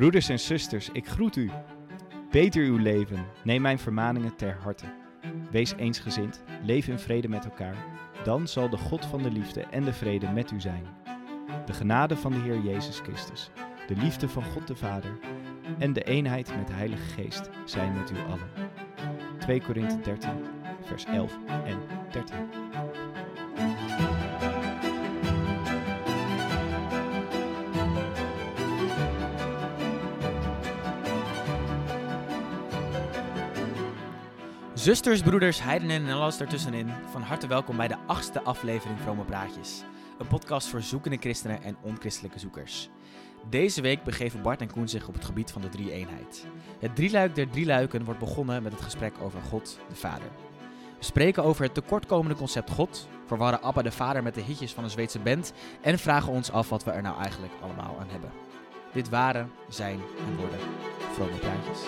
Broeders en zusters, ik groet u. Beter uw leven, neem mijn vermaningen ter harte. Wees eensgezind, leef in vrede met elkaar. Dan zal de God van de liefde en de vrede met u zijn. De genade van de Heer Jezus Christus, de liefde van God de Vader en de eenheid met de Heilige Geest zijn met u allen. 2 Korinthe 13, vers 11 en 13. Zusters, broeders, heidenen en alles ertussenin, van harte welkom bij de achtste aflevering Vrome Praatjes. Een podcast voor zoekende christenen en onchristelijke zoekers. Deze week begeven Bart en Koen zich op het gebied van de drie-eenheid. Het drieluik der drieluiken wordt begonnen met het gesprek over God de Vader. We spreken over het tekortkomende concept God, verwarren Abba de Vader met de hitjes van een Zweedse band en vragen ons af wat we er nou eigenlijk allemaal aan hebben. Dit waren, zijn en worden Vrome Praatjes.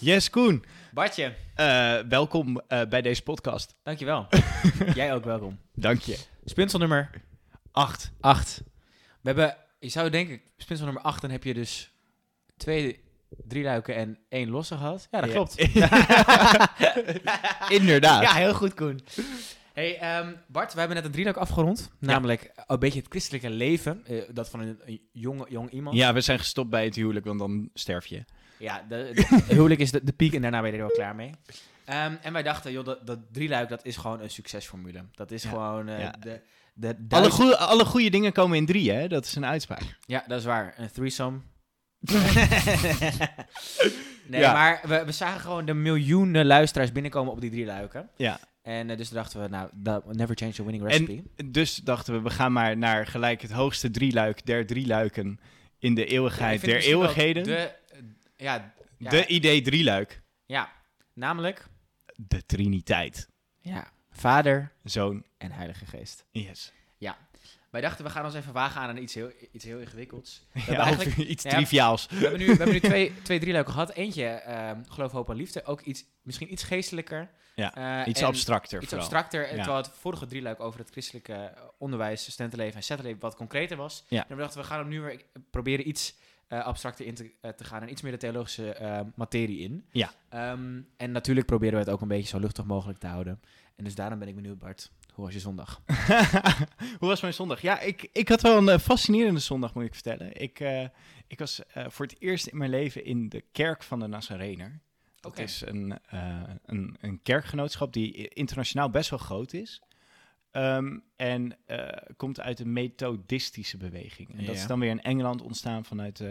Yes, Koen. Bartje, Eh, welkom eh, bij deze podcast. dankjewel. Jij ook welkom. Dank je. Spinsel nummer 8. 8. We hebben, je zou denken, spinsel nummer 8, dan heb je dus twee drie luiken en één losse gehad. Ja, dat Ja. klopt. Inderdaad. Ja, heel goed, Koen. Hey, ehm, Bart, we hebben net een drieluik afgerond. Namelijk een beetje het christelijke leven. eh, dat van een, een jong, jong iemand. Ja, we zijn gestopt bij het huwelijk, want dan sterf je. Ja, de, de- huwelijk is de, de piek en daarna ben je er wel klaar mee. Ehm, en wij dachten, joh, dat, dat drieluik, dat is gewoon een succesformule. Dat is Ja. gewoon eh, Ja. de... de Alle, goede, alle goede dingen komen in drie, hè? Dat is een uitspraak. Ja, dat is waar. Een threesome. nee, Ja. maar we, we zagen gewoon de miljoenen luisteraars binnenkomen op die drie luiken. Ja. En eh, dus dachten we, nou, never change a winning recipe. Dus dachten we, we gaan maar naar gelijk het hoogste drieluik der drieluiken in de Ja, ik eeuwigheid vind der eeuwigheden. De, ja, ja, De idee drieluik. ja, namelijk De Triniteit. ja, Vader Zoon. en Heilige Geest. Yes. Wij dachten, we gaan ons even wagen aan iets heel, iets heel ingewikkelds. We Ja, hebben eigenlijk iets ja. triviaals. We hebben nu, we hebben nu twee, twee drieluiken gehad. Eentje, ehm, geloof, hoop en liefde. Ook iets, misschien iets geestelijker. Ja, Eh, Iets abstracter Iets abstracter. Ja. Terwijl het vorige drieluik over het christelijke onderwijs, studentenleven en zettenleven wat concreter was. Ja. En we dachten, we gaan hem nu weer proberen iets eh, abstracter in te, eh, te gaan en iets meer de theologische eh, materie in. Ja. Ehm, en natuurlijk proberen we het ook een beetje zo luchtig mogelijk te houden. En dus daarom ben ik benieuwd, Bart. Hoe was je zondag? Hoe was mijn zondag? Ja, ik, ik had wel een fascinerende zondag, moet ik vertellen. Ik, ik was voor het eerst in mijn leven in de kerk van de Nazarener. Dat is een, een, een kerkgenootschap die internationaal best wel groot is. Ehm, en eh, komt uit een methodistische beweging. En dat is dan weer in Engeland ontstaan vanuit eh,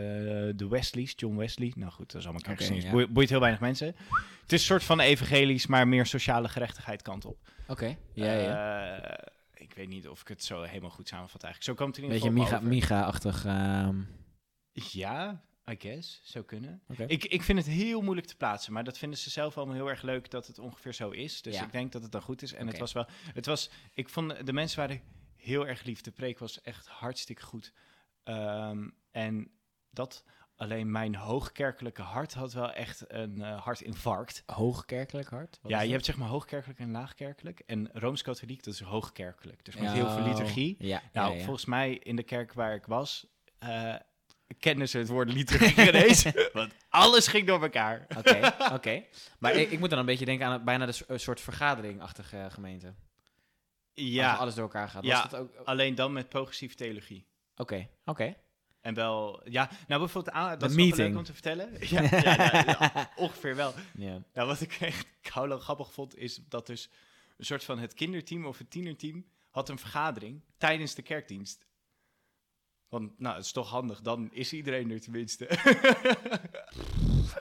de Wesleys, John Wesley. Nou goed, dat is allemaal Oké, kerkgeschiedenis. ja. Boeit, boeit heel weinig mensen. Het is een soort van evangelisch, maar meer sociale gerechtigheid kant op. Oké. Ja, ja. Eh, ik weet niet of ik het zo helemaal goed samenvat eigenlijk. Zo komt het in ieder Beetje geval Miga- over. Miga-achtig. ehm, Ja, I guess. Zou kunnen. Ik, ik vind het heel moeilijk te plaatsen, maar dat vinden ze zelf allemaal heel erg leuk dat het ongeveer zo is. Dus Ja. ik denk dat het dan goed is. En het was wel, het was, ik vond de mensen waren heel erg lief. De preek was echt hartstikke goed. Ehm, en dat alleen mijn hoogkerkelijke hart had wel echt een eh, hartinfarct. Hoogkerkelijk hart? Wat ja, je dat? hebt zeg maar hoogkerkelijk en laagkerkelijk. En Rooms-Katholiek, dat is hoogkerkelijk. Dus met heel veel liturgie. Ja, Nou, ja, volgens mij in de kerk waar ik was, eh kennen ze het woord liturgie ineens. want alles ging door elkaar. Oké, oké. Maar ik, ik moet dan een beetje denken aan het- bijna de soort vergadering-achtige gemeente. Als Ja, alles door elkaar gaat. Ja. Dat ook... Oké, alleen dan met progressieve theologie. oké. En wel, ja, nou bijvoorbeeld, aan, dat is leuk om te vertellen. Ja, ja, ja, ja, ongeveer wel. Ja. Nou, wat ik echt koude grappig vond, is dat dus een soort van het kinderteam of het tienerteam had een vergadering tijdens de kerkdienst. Want, nou, het is toch handig, dan is iedereen er tenminste.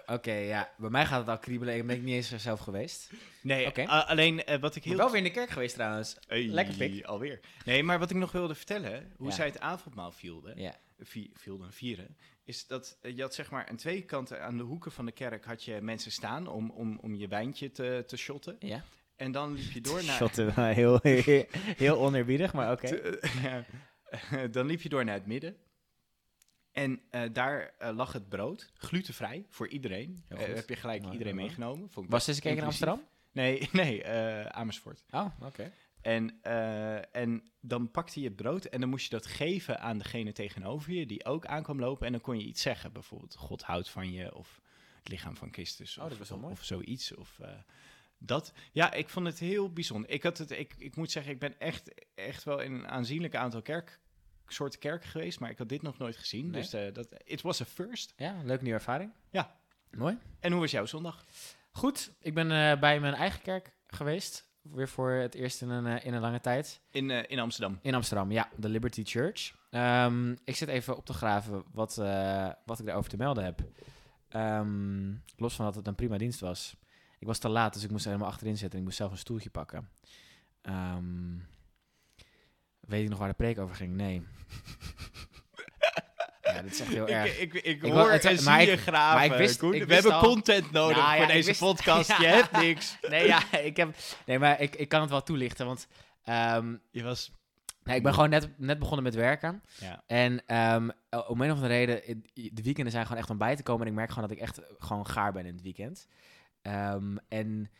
Oké, ja. Bij mij gaat het al kriebelen. Ik ben niet eens er zelf geweest. nee, Oké. a- alleen eh, wat ik Ik heel ben wel weer in de kerk geweest trouwens. Hey, Lekker pik. Alweer. Nee, maar wat ik nog wilde vertellen, hoe Ja. zij het avondmaal vielden, Ja. vi- vielden, vieren, is dat eh, je had zeg maar aan twee kanten, aan de hoeken van de kerk had je mensen staan om, om, om je wijntje te, te shotten. Ja. En dan liep je door naar... Shotten, heel, heel oneerbiedig, maar oké. ja. dan liep je door naar het midden. En eh, daar eh, lag het brood, glutenvrij, voor iedereen. Eh, heb je gelijk Mooi, iedereen mooi, meegenomen. Vond ik Was een keer in. Amsterdam? Nee, nee, Amersfoort. Oh, oké. En, en dan pakte je het brood en dan moest je dat geven aan degene tegenover je die ook aankwam lopen. En dan kon je iets zeggen, bijvoorbeeld God houdt van je of het lichaam van Christus Oh, of, dat wel of, mooi. of zoiets. Of, dat. Ja, ik vond het heel bijzonder. Ik, had het, ik, ik moet zeggen, ik ben echt, echt wel in een aanzienlijk aantal kerk, soorten kerken geweest, maar ik had dit nog nooit gezien. Nee? Dus eh, dat, it was a first. Ja, leuke nieuwe ervaring. Ja. Mooi. En hoe was jouw zondag? Goed, ik ben eh, bij mijn eigen kerk geweest. Weer voor het eerst in een, eh, in een lange tijd. In, in Amsterdam. In Amsterdam, ja, de Liberty Church. Ehm, ik zit even op te graven wat, wat ik daarover te melden heb. Ehm, los van dat het een prima dienst was. Ik was te laat, dus ik moest er helemaal achterin zitten. en Ik moest zelf een stoeltje pakken. Ehm, weet je nog waar de preek over ging? Nee. ja, dit is echt heel erg. Ik, ik, ik, Ik hoor het- en maar zie ik- je graven. maar ik wist- ik We hebben al- content nodig Nou voor ik deze wist- podcast. Je hebt niks. Nee, ja, ik heb... Nee, maar ik, ik kan het wel toelichten, want... ehm, Je was... nee, ik ben gewoon net, net begonnen met werken. Ja. En ehm, om een of andere reden, de weekenden zijn gewoon echt om bij te komen. En ik merk gewoon dat ik echt gewoon gaar ben in het weekend. Ehm, en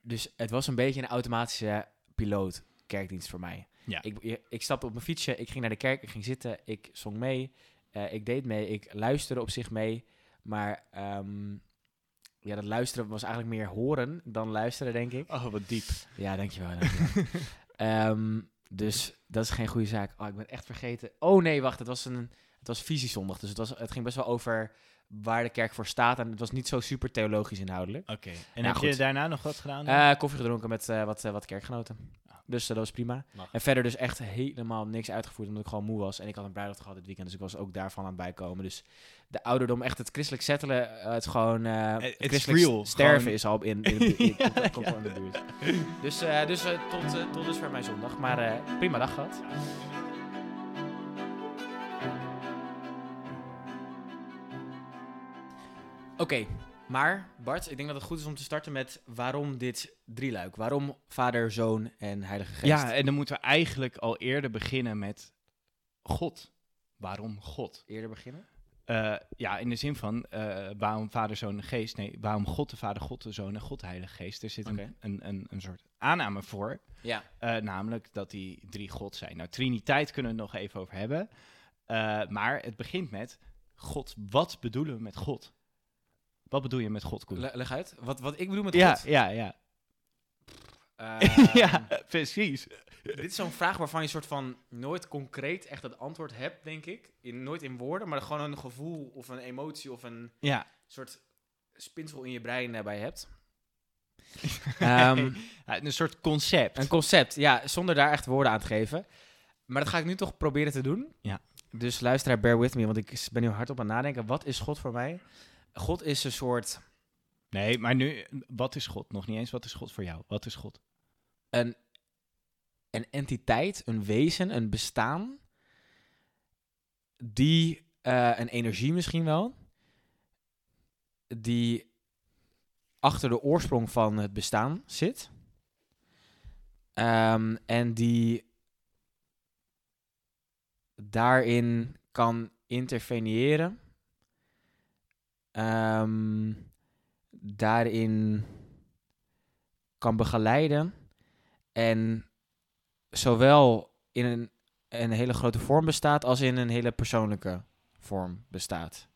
dus het was een beetje een automatische piloot kerkdienst voor mij. Ja. Ik, ik stapte op mijn fietsje, ik ging naar de kerk, ik ging zitten, ik zong mee, eh, ik deed mee, ik luisterde op zich mee. Maar ehm, ja, dat luisteren was eigenlijk meer horen dan luisteren, denk ik. Oh, wat diep. Ja, dankjewel. dankjewel. Ehm, dus dat is geen goede zaak. Oh, ik ben echt vergeten. Oh nee, wacht. Het was een het was visiezondag. Dus het, was, het ging best wel over waar de kerk voor staat. En het was niet zo super theologisch inhoudelijk. Oké. En Ja, heb je daarna nog wat gedaan? Eh, koffie gedronken met eh, wat, eh, wat kerkgenoten. Ah. Dus dat was prima. Mag. En verder dus echt helemaal niks uitgevoerd. Omdat ik gewoon moe was. En ik had een bruiloft gehad dit weekend. Dus ik was ook daarvan aan het bijkomen. Dus de ouderdom, echt het christelijk settelen. het gewoon... het christelijk real. sterven Gewoon- is al in, in, in, in- Ja, komt, komt ja. al in de buurt. Dus, dus tot, tot dusver mijn zondag. Maar prima dag gehad. Oké, maar Bart, ik denk dat het goed is om te starten met waarom dit drieluik? Waarom Vader, Zoon en Heilige Geest? Ja, en dan moeten we eigenlijk al eerder beginnen met God. Waarom God? Eerder beginnen? Eh, ja, in de zin van eh, waarom Vader, Zoon en Geest. Nee, waarom God de Vader, God de Zoon en God de Heilige Geest. Er zit een, een, een, een soort aanname voor. Ja. eh, namelijk dat die drie God zijn. Nou, Triniteit kunnen we het nog even over hebben. Maar het begint met God. Wat bedoelen we met God? Wat bedoel je met God, Koen? Le- leg uit. Wat, wat ik bedoel met ja, God? ja, ja. Ehm, ja, precies. Dit is zo'n vraag waarvan je soort van nooit concreet echt het antwoord hebt, denk ik. In, nooit in woorden, maar gewoon een gevoel of een emotie of een Ja. soort spinsel in je brein erbij hebt. Ehm, een soort concept. een concept, ja, zonder daar echt woorden aan te geven. Maar dat ga ik nu toch proberen te doen. Ja. Dus luisteraar, bear with me, want ik ben nu hardop aan het nadenken. Wat is God voor mij? God is een soort Nee, maar nu, wat is God? Nog niet eens, wat is God voor jou? Wat is God? een, een entiteit, een wezen, een bestaan, die eh, een energie misschien wel, die achter de oorsprong van het bestaan zit. Ehm, en die daarin kan interveneren. Ehm, daarin kan begeleiden. En zowel in een, een hele grote vorm bestaat als in een hele persoonlijke vorm bestaat.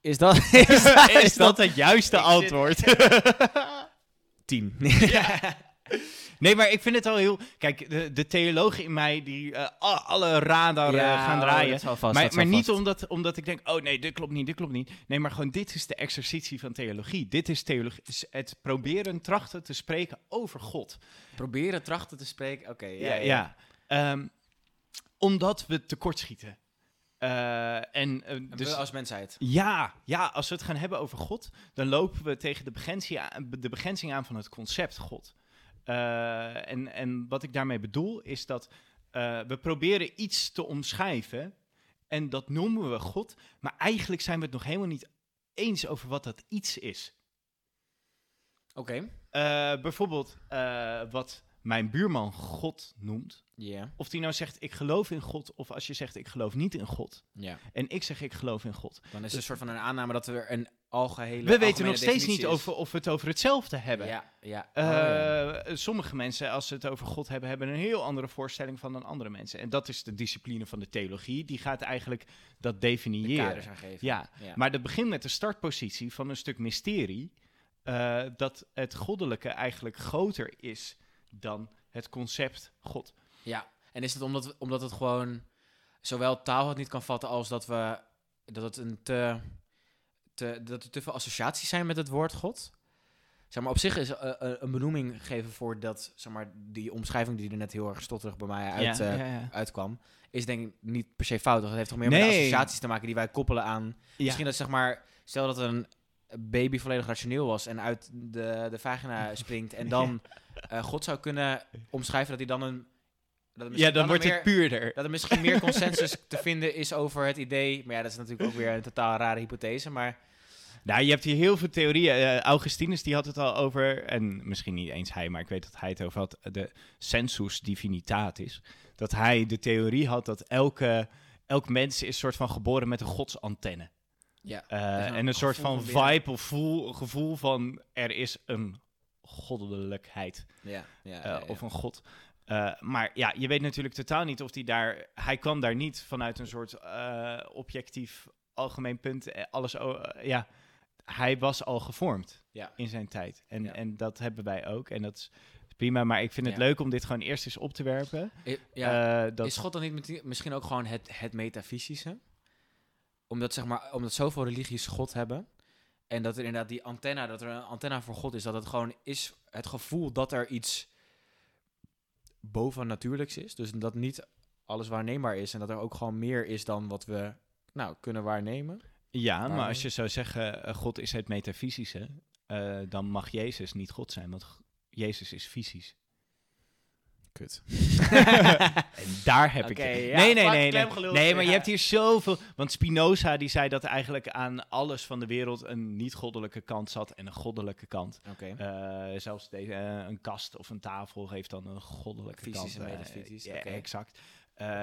Is dat, is dat, is dat het juiste zit- antwoord? tien? nee, maar ik vind het al heel... Kijk, de, de theologen in mij, die eh, alle radar eh, gaan draaien. maar maar niet omdat, omdat ik denk, oh nee, dit klopt niet, dit klopt niet. Nee, maar gewoon dit is de exercitie van theologie. Dit is theologie. Het proberen, trachten te spreken over God. Proberen trachten te spreken. Oké, Ja, ja. Ehm, omdat we tekortschieten. Eh en Dus dus, als mensheid. ja, ja, als we het gaan hebben over God, dan lopen we tegen de begrenzing aan, de begrenzing aan van het concept God. Eh, en, en wat ik daarmee bedoel is dat eh, we proberen iets te omschrijven en dat noemen we God, maar eigenlijk zijn we het nog helemaal niet eens over wat dat iets is. Oké. Eh, bijvoorbeeld, wat, mijn buurman God noemt, Of die nou zegt ik geloof in God, of als je zegt ik geloof niet in God, en ik zeg ik geloof in God. Dan is het een soort van een aanname dat er een algehele. We weten nog steeds niet over, of we het over hetzelfde hebben. Ja, ja. Eh, Oh, ja. Sommige mensen, als ze het over God hebben, hebben een heel andere voorstelling van dan andere mensen. En dat is de discipline van de theologie. Die gaat eigenlijk dat De definiëren. geven. Ja, Ja. maar dat begint met de startpositie van een stuk mysterie. eh, dat het goddelijke eigenlijk groter is dan het concept God. Ja, en is het omdat, omdat het gewoon zowel taal het niet kan vatten als dat we dat het een te, te dat er te veel associaties zijn met het woord God? Zeg maar, op zich is eh, eh, een benoeming geven voor dat, zeg maar, die omschrijving die er net heel erg stotterig bij mij uit, ja, eh, ja, ja. uitkwam, is denk ik niet per se fout. Het heeft toch meer met associaties te maken die wij koppelen aan. Misschien dat, zeg maar, stel dat een baby volledig rationeel was en uit de, de vagina springt en dan God zou kunnen omschrijven dat hij dan een... Dat ja, dan wordt het puurder. dat er misschien meer consensus te vinden is over het idee. Maar ja, dat is natuurlijk ook weer een totaal rare hypothese. Maar Nou, je hebt hier heel veel theorieën. Eh, Augustinus die had het al over, en misschien niet eens hij, maar ik weet dat hij het over had, de sensus divinitatis. Dat hij de theorie had dat elke, elk mens is soort van geboren met een godsantenne. ja, Eh, een en een soort van vibe of voel, gevoel van er is een goddelijkheid ja, ja, eh, ja, ja. of een god. Eh, maar ja, je weet natuurlijk totaal niet of hij daar... Hij kwam daar niet vanuit een soort eh, objectief algemeen punt. eh, Alles, ja, hij was al gevormd Ja. in zijn tijd. En, Ja. en dat hebben wij ook. En dat is prima. Maar ik vind het Ja. leuk om dit gewoon eerst eens op te werpen. Ja. Dat, Is God dan niet misschien ook gewoon het, het metafysische? Omdat, zeg maar, omdat zoveel religies God hebben. En dat er inderdaad die antenna, dat er een antenna voor God is. Dat het gewoon is het gevoel dat er iets bovennatuurlijks is. Dus dat niet alles waarneembaar is. En dat er ook gewoon meer is dan wat we nou, kunnen waarnemen. ja, maar als je zou zeggen, eh, God is het metafysische, eh, dan mag Jezus niet God zijn, want Jezus is fysisch. Kut. En daar heb ik Oké, het. ja, nee, nee, nee. Nee, nee maar je hebt hier zoveel. Want Spinoza die zei dat eigenlijk aan alles van de wereld een niet-goddelijke kant zat en een goddelijke kant. Oké. Eh, zelfs deze, eh, een kast of een tafel heeft dan een goddelijke Fysisch kant. en eh, ja, exact.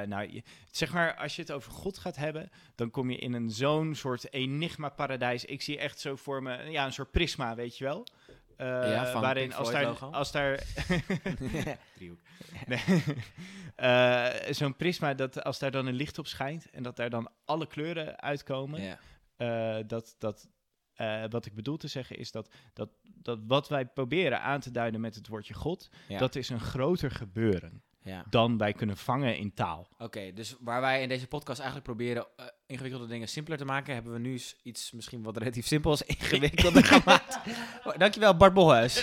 Nou, je- zeg maar, als je het over God gaat hebben, dan kom je in een zo'n soort enigma-paradijs. Ik zie echt zo voor me, ja, een soort prisma, weet je wel. Eh, Ja, van waarin als daar, als daar driehoek. Nee. Eh, Zo'n prisma dat als daar dan een licht op schijnt en dat daar dan alle kleuren uitkomen. ja. eh, dat, dat, eh, wat ik bedoel te zeggen is dat, dat, dat wat wij proberen aan te duiden met het woordje God, Ja. dat is een groter gebeuren ja. dan wij kunnen vangen in taal. Oké, dus waar wij in deze podcast eigenlijk proberen eh, ingewikkelde dingen simpeler te maken, hebben we nu iets misschien wat relatief simpels ingewikkelder gemaakt. Oh, Dankjewel Bart Bolhuis.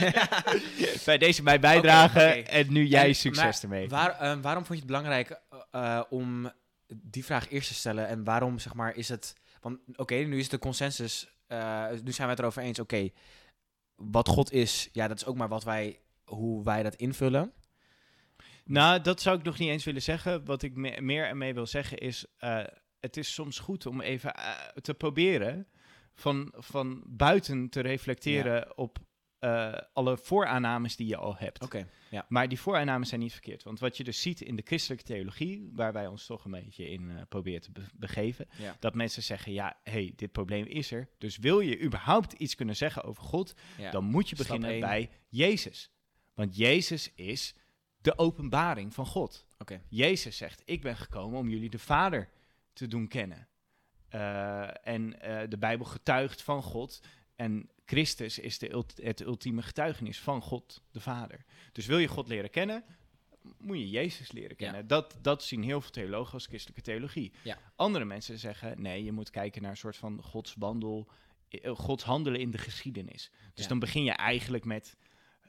Bij deze mijn bijdrage en nu jij En- succes maar ermee. Waar, eh, waarom vond je het belangrijk eh, om die vraag eerst te stellen en waarom zeg maar is het, want oké, nu is de consensus, nu zijn we het erover eens, oké, wat God is, ja, dat is ook maar wat wij, hoe wij dat invullen. Nou, dat zou ik nog niet eens willen zeggen. Wat ik me- meer ermee wil zeggen is, eh, het is soms goed om even eh, te proberen van, van buiten te reflecteren op eh, alle vooraannames die je al hebt. Oké, ja. Maar die vooraannames zijn niet verkeerd. Want wat je dus ziet in de christelijke theologie, waar wij ons toch een beetje in eh, proberen te be- begeven, Ja. dat mensen zeggen, ja, hey, dit probleem is er. Dus wil je überhaupt iets kunnen zeggen over God, ja. dan moet je beginnen bij Jezus. Want Jezus is de openbaring van God. Oké. Jezus zegt, ik ben gekomen om jullie de Vader te doen kennen. Eh, en eh, de Bijbel getuigt van God. En Christus is de ult- het ultieme getuigenis van God de Vader. Dus wil je God leren kennen, moet je Jezus leren kennen. Dat, dat zien heel veel theologen als christelijke theologie. Ja. Andere mensen zeggen, nee, je moet kijken naar een soort van Gods wandel, eh, Gods handelen in de geschiedenis. Dus Ja. dan begin je eigenlijk met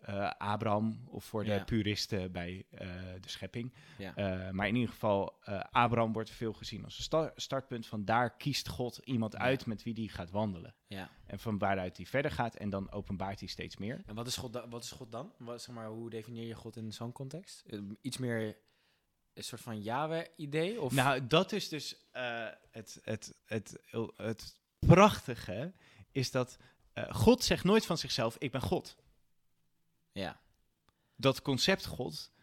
eh, Abraham, of voor de Ja. puristen bij eh, de schepping. Ja. Eh, maar in ieder geval, Abraham wordt veel gezien als een sta- startpunt. Van daar kiest God iemand uit met wie die gaat wandelen. ja. En van waaruit hij verder gaat en dan openbaart hij steeds meer. En wat is God, da- wat is God dan? Wat, zeg maar, hoe definieer je God in zo'n context? Iets meer een soort van Yahweh-idee? Of... Nou, dat is dus het, het, het, het prachtige, is dat God zegt nooit van zichzelf, ik ben God. Ja. dat concept God,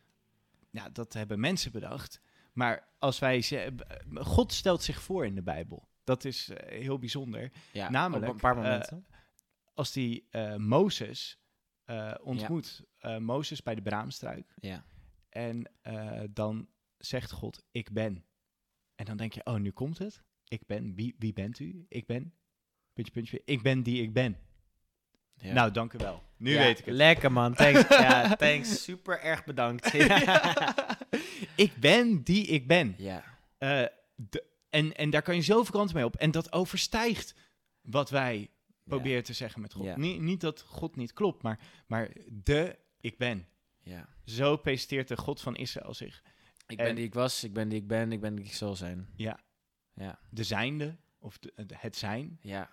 ja, dat hebben mensen bedacht. Maar als wij ze, God stelt zich voor in de Bijbel. Dat is eh, heel bijzonder. Ja, Namelijk, op een paar eh, momenten. Als die eh, Mozes ontmoet, eh, Mozes bij de braamstruik. ja. En dan zegt God, ik ben. En dan denk je, oh, nu komt het. Ik ben. Wie, wie bent u? Ik ben. Puntje, puntje. Ik ben die ik ben. Ja. Nou, dank u wel. Nu Ja, weet ik het. Lekker man, thanks. ja, thanks. Super erg bedankt. ik ben die ik ben. ja. Eh, de- en, en daar kan je zoveel kanten mee op. En dat overstijgt wat wij proberen te zeggen met God. Niet, niet dat God niet klopt, maar, maar de ik ben. Ja. Zo presenteert de God van Israël zich. Ik En- ben die ik was, ik ben die ik ben, ik ben die ik zal zijn. Ja. Ja. De zijnde, of de, het zijn. Ja.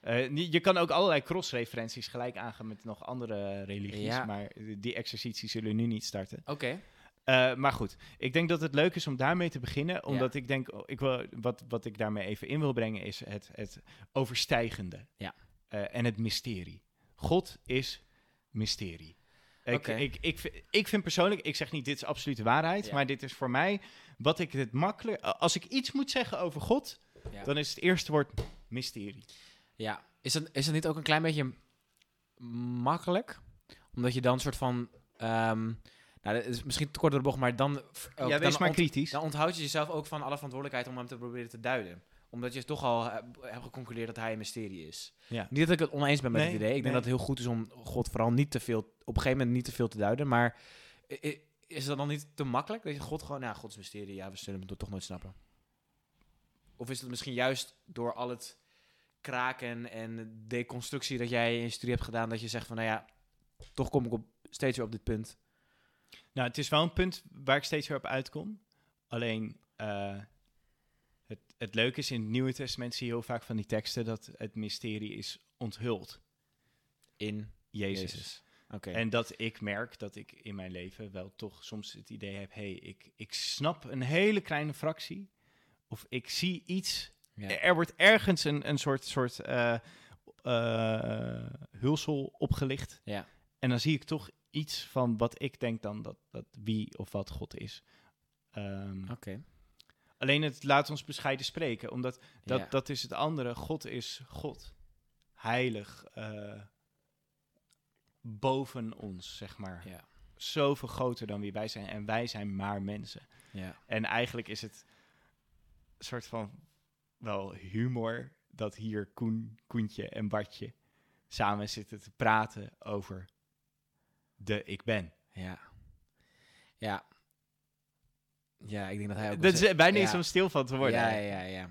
Eh, je kan ook allerlei cross-referenties gelijk aangaan met nog andere religies, Ja. maar die exercities zullen nu niet starten. Oké. Eh, maar goed, ik denk dat het leuk is om daarmee te beginnen, omdat ik denk, oh, ik wil, wat, wat ik daarmee even in wil brengen is het, het overstijgende Ja. Eh, en het mysterie. God is mysterie. Ik, Oké. ik, ik, vind- ik vind persoonlijk, ik zeg niet dit is absolute waarheid, Ja. maar dit is voor mij wat ik het makkelijk, als ik iets moet zeggen over God, dan is het eerste woord mysterie. Ja, is het, is het niet ook een klein beetje makkelijk? Omdat je dan een soort van... ehm, nou, dat is misschien te kort door de bocht, maar dan... ook- ja, dan wees maar ont- kritisch. Dan onthoud je jezelf ook van alle verantwoordelijkheid om hem te proberen te duiden. Omdat je toch al hebt geconcludeerd dat hij een mysterie is. Ja. Niet dat ik het oneens ben met Nee, het idee. Ik denk dat het heel goed is om God vooral niet te veel... Op een gegeven moment niet te veel te duiden. Maar is dat dan niet te makkelijk? Dat je God gewoon... Nou, God is mysterie. Ja, we zullen hem toch nooit snappen. Of is het misschien juist door al het kraken en deconstructie dat jij in je studie hebt gedaan... dat je zegt van, nou ja, toch kom ik op, steeds weer op dit punt. Nou, het is wel een punt waar ik steeds weer op uitkom. Alleen, eh, het, het leuke is, in het Nieuwe Testament zie je heel vaak van die teksten dat het mysterie is onthuld. In Jezus. Jezus. Oké. En dat ik merk dat ik in mijn leven wel toch soms het idee heb, hé, hey, ik, ik snap een hele kleine fractie. Of ik zie iets, Ja. er wordt ergens een, een soort, soort eh, eh, hulsel opgelicht. Ja. En dan zie ik toch iets van wat ik denk dan dat, dat wie of wat God is. Ehm, Oké. Alleen het laat ons bescheiden spreken, omdat dat, Ja. dat is het andere. God is God. Heilig. eh, boven ons, zeg maar. Ja. Zoveel groter dan wie wij zijn. En wij zijn maar mensen. Ja. En eigenlijk is het een soort van wel humor dat hier Koen, Koentje en Bartje samen zitten te praten over de ik ben. Ja. Ja. Ja, ik denk dat hij ook... Dat is bijna ja. iets om stil van te worden. Ja, ja, ja, ja.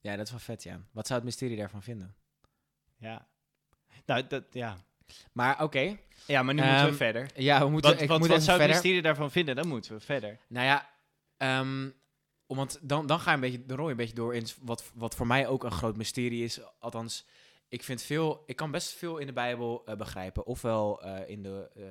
Ja, dat is wel vet, ja. Wat zou het mysterie daarvan vinden? Ja. Nou, dat, ja. Maar oké. Ja, maar nu moeten Ehm, we verder. Ja, we moeten... Wat, ik wat, moet wat zou het verder. mysterie daarvan vinden? Dan moeten we verder. Nou ja, ehm, want dan, dan ga je een beetje, dan je een beetje door in wat, wat voor mij ook een groot mysterie is. Althans, ik vind veel, ik kan best veel in de Bijbel eh, begrijpen. Ofwel eh, in de eh,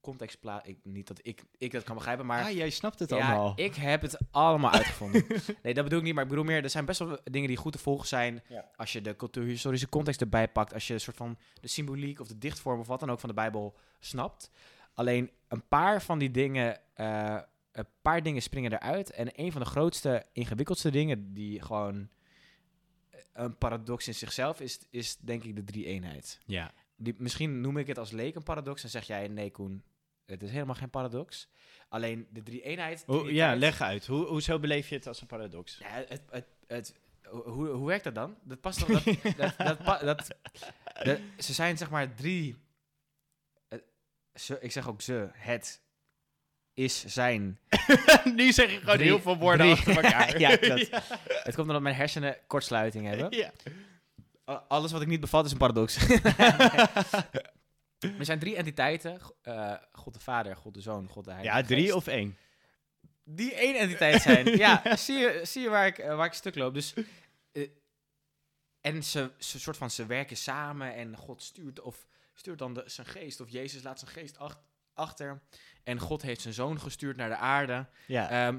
context. Niet dat ik, ik dat kan begrijpen, maar ah, jij snapt het ja, allemaal. ik heb het allemaal uitgevonden. nee, dat bedoel ik niet, maar ik bedoel meer, er zijn best wel dingen die goed te volgen zijn. Ja. Als je de cultuurhistorische context erbij pakt, als je een soort van de symboliek of de dichtvorm of wat dan ook van de Bijbel snapt. Alleen een paar van die dingen, een paar dingen springen eruit. En een van de grootste, ingewikkeldste dingen die gewoon eh, een paradox in zichzelf is, is denk ik de drie-eenheid. Ja. Die, misschien noem ik het als leek een paradox en zeg jij nee Koen, het is helemaal geen paradox. Alleen de drie-eenheid... Hoe, ja, leg uit. Hoe, hoezo beleef je het als een paradox? ja, het, het, het, hoe, hoe werkt dat dan? Dat past toch... Dat, dat, dat, pa- dat, dat- ze zijn zeg maar drie... eh, ze, ik zeg ook ze, het, is, zijn. nu zeg je gewoon Drie- heel veel woorden drie- achter elkaar. Ja, dat- Het komt omdat mijn hersenen kortsluiting hebben. Ja. Alles wat ik niet bevat is een paradox. er zijn drie entiteiten. Eh, God de Vader, God de Zoon, God de Heilige ja, drie Geest. of één. Die één entiteit zijn. ja, zie je, zie je waar, ik, eh, waar ik stuk loop. Dus, eh, en ze, ze, soort van, ze werken samen en God stuurt, of stuurt dan de, zijn geest, of Jezus laat zijn geest ach- achter. En God heeft zijn zoon gestuurd naar de aarde. Ja. Ehm,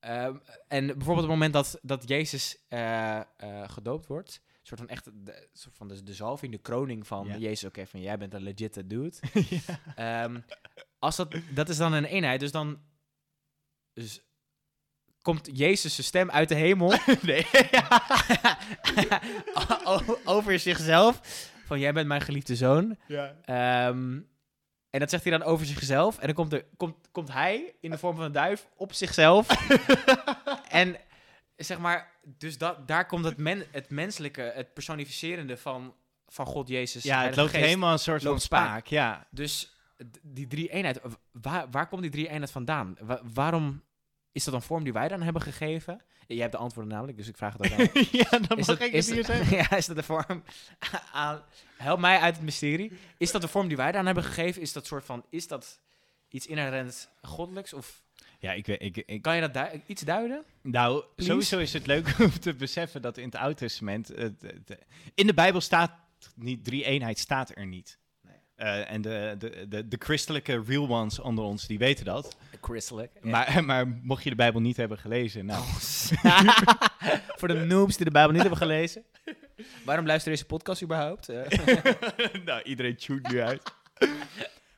ehm, en bijvoorbeeld op het moment dat, dat Jezus eh, eh, gedoopt wordt, een soort van echt de, soort van de, de zalving, de kroning van Ja. Jezus. Oké, van jij bent een legit dude. ja. Ehm, als dat, dat is dan een eenheid, dus dan dus komt Jezus' zijn stem uit de hemel nee. over zichzelf. Van jij bent mijn geliefde zoon. ja. En dat zegt hij dan over zichzelf. En dan komt, er, komt, komt hij in de vorm van een duif op zichzelf. en zeg maar, dus dat, daar komt het, men, het menselijke, het personificerende van, van God Jezus. ja, het loopt Geest. helemaal een soort van spaak. spaak. Ja. Dus die drie eenheid, waar, waar komt die drie eenheid vandaan? Wa- waarom is dat een vorm die wij dan hebben gegeven? Jij hebt de antwoorden namelijk, dus ik vraag het ook aan ja, dan Is mag dat, ik het hier zeggen. ja, is dat de vorm. Help mij uit het mysterie. Is dat de vorm die wij daaraan hebben gegeven? Is dat soort van... Is dat iets inherent goddelijks? Of Ja, ik weet... Ik, ik, kan je dat iets duiden? Nou, Please? sowieso is het leuk om te beseffen dat in het Oude Testament... het- het- in de Bijbel staat niet... Drie eenheid staat er niet. Eh, en de, de, de, de christelijke real ones onder ons, die weten dat. Christelijk. Maar, maar mocht je de Bijbel niet hebben gelezen... Nou, Voor de noobs die de Bijbel niet hebben gelezen. Waarom luister deze podcast überhaupt? Eh, nou, iedereen tune nu uit.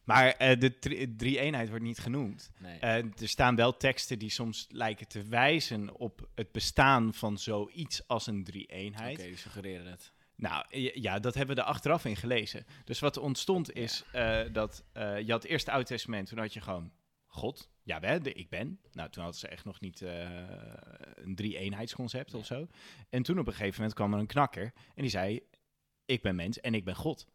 maar eh, de drie-eenheid wordt niet genoemd. nee. Er staan wel teksten die soms lijken te wijzen op het bestaan van zoiets als een drie-eenheid. Oké, die suggereren het. Nou, j- ja, dat hebben we er achteraf in gelezen. Dus wat er ontstond is eh, dat eh, je had het eerste Oude Testament, toen had je gewoon God, ja, de ik ben. Nou, toen hadden ze echt nog niet eh, een drie-eenheidsconcept of zo. En toen op een gegeven moment kwam er een knakker en die zei, ik ben mens en ik ben God.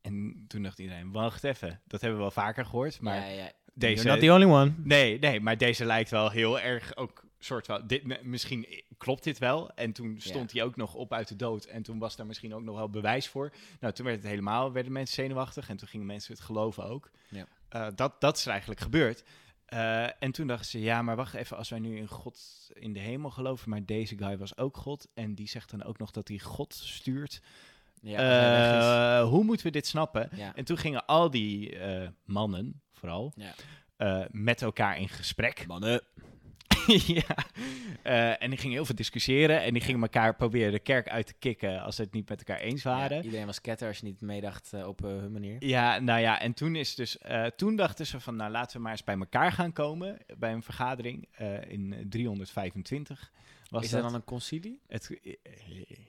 En toen dacht iedereen, wacht even, dat hebben we wel vaker gehoord, maar ja, ja. deze... You're not the only one. Nee, nee, maar deze lijkt wel heel erg ook soort van. Dit, misschien klopt dit wel. En toen stond hij ook nog op uit de dood. En toen was daar misschien ook nog wel bewijs voor. Nou, toen werd het helemaal, werden mensen zenuwachtig. En toen gingen mensen het geloven ook. Ja. Eh, dat, dat is eigenlijk gebeurd. Eh, en toen dachten ze, ja, maar wacht even, als wij nu in God in de hemel geloven, maar deze guy was ook God. En die zegt dan ook nog dat hij God stuurt. Ja. Eh, hoe moeten we dit snappen? ja. En toen gingen al die mannen, vooral, Ja. met elkaar in gesprek. Mannen. ja. Eh, en die gingen heel veel discussiëren en die gingen elkaar proberen de kerk uit te kicken als ze het niet met elkaar eens waren. Ja, iedereen was ketter als je niet meedacht eh, op eh, hun manier. Ja, nou ja, en toen is dus, toen dachten ze van, nou laten we maar eens bij elkaar gaan komen bij een vergadering in 325. Was is dat er dan een concilie? het,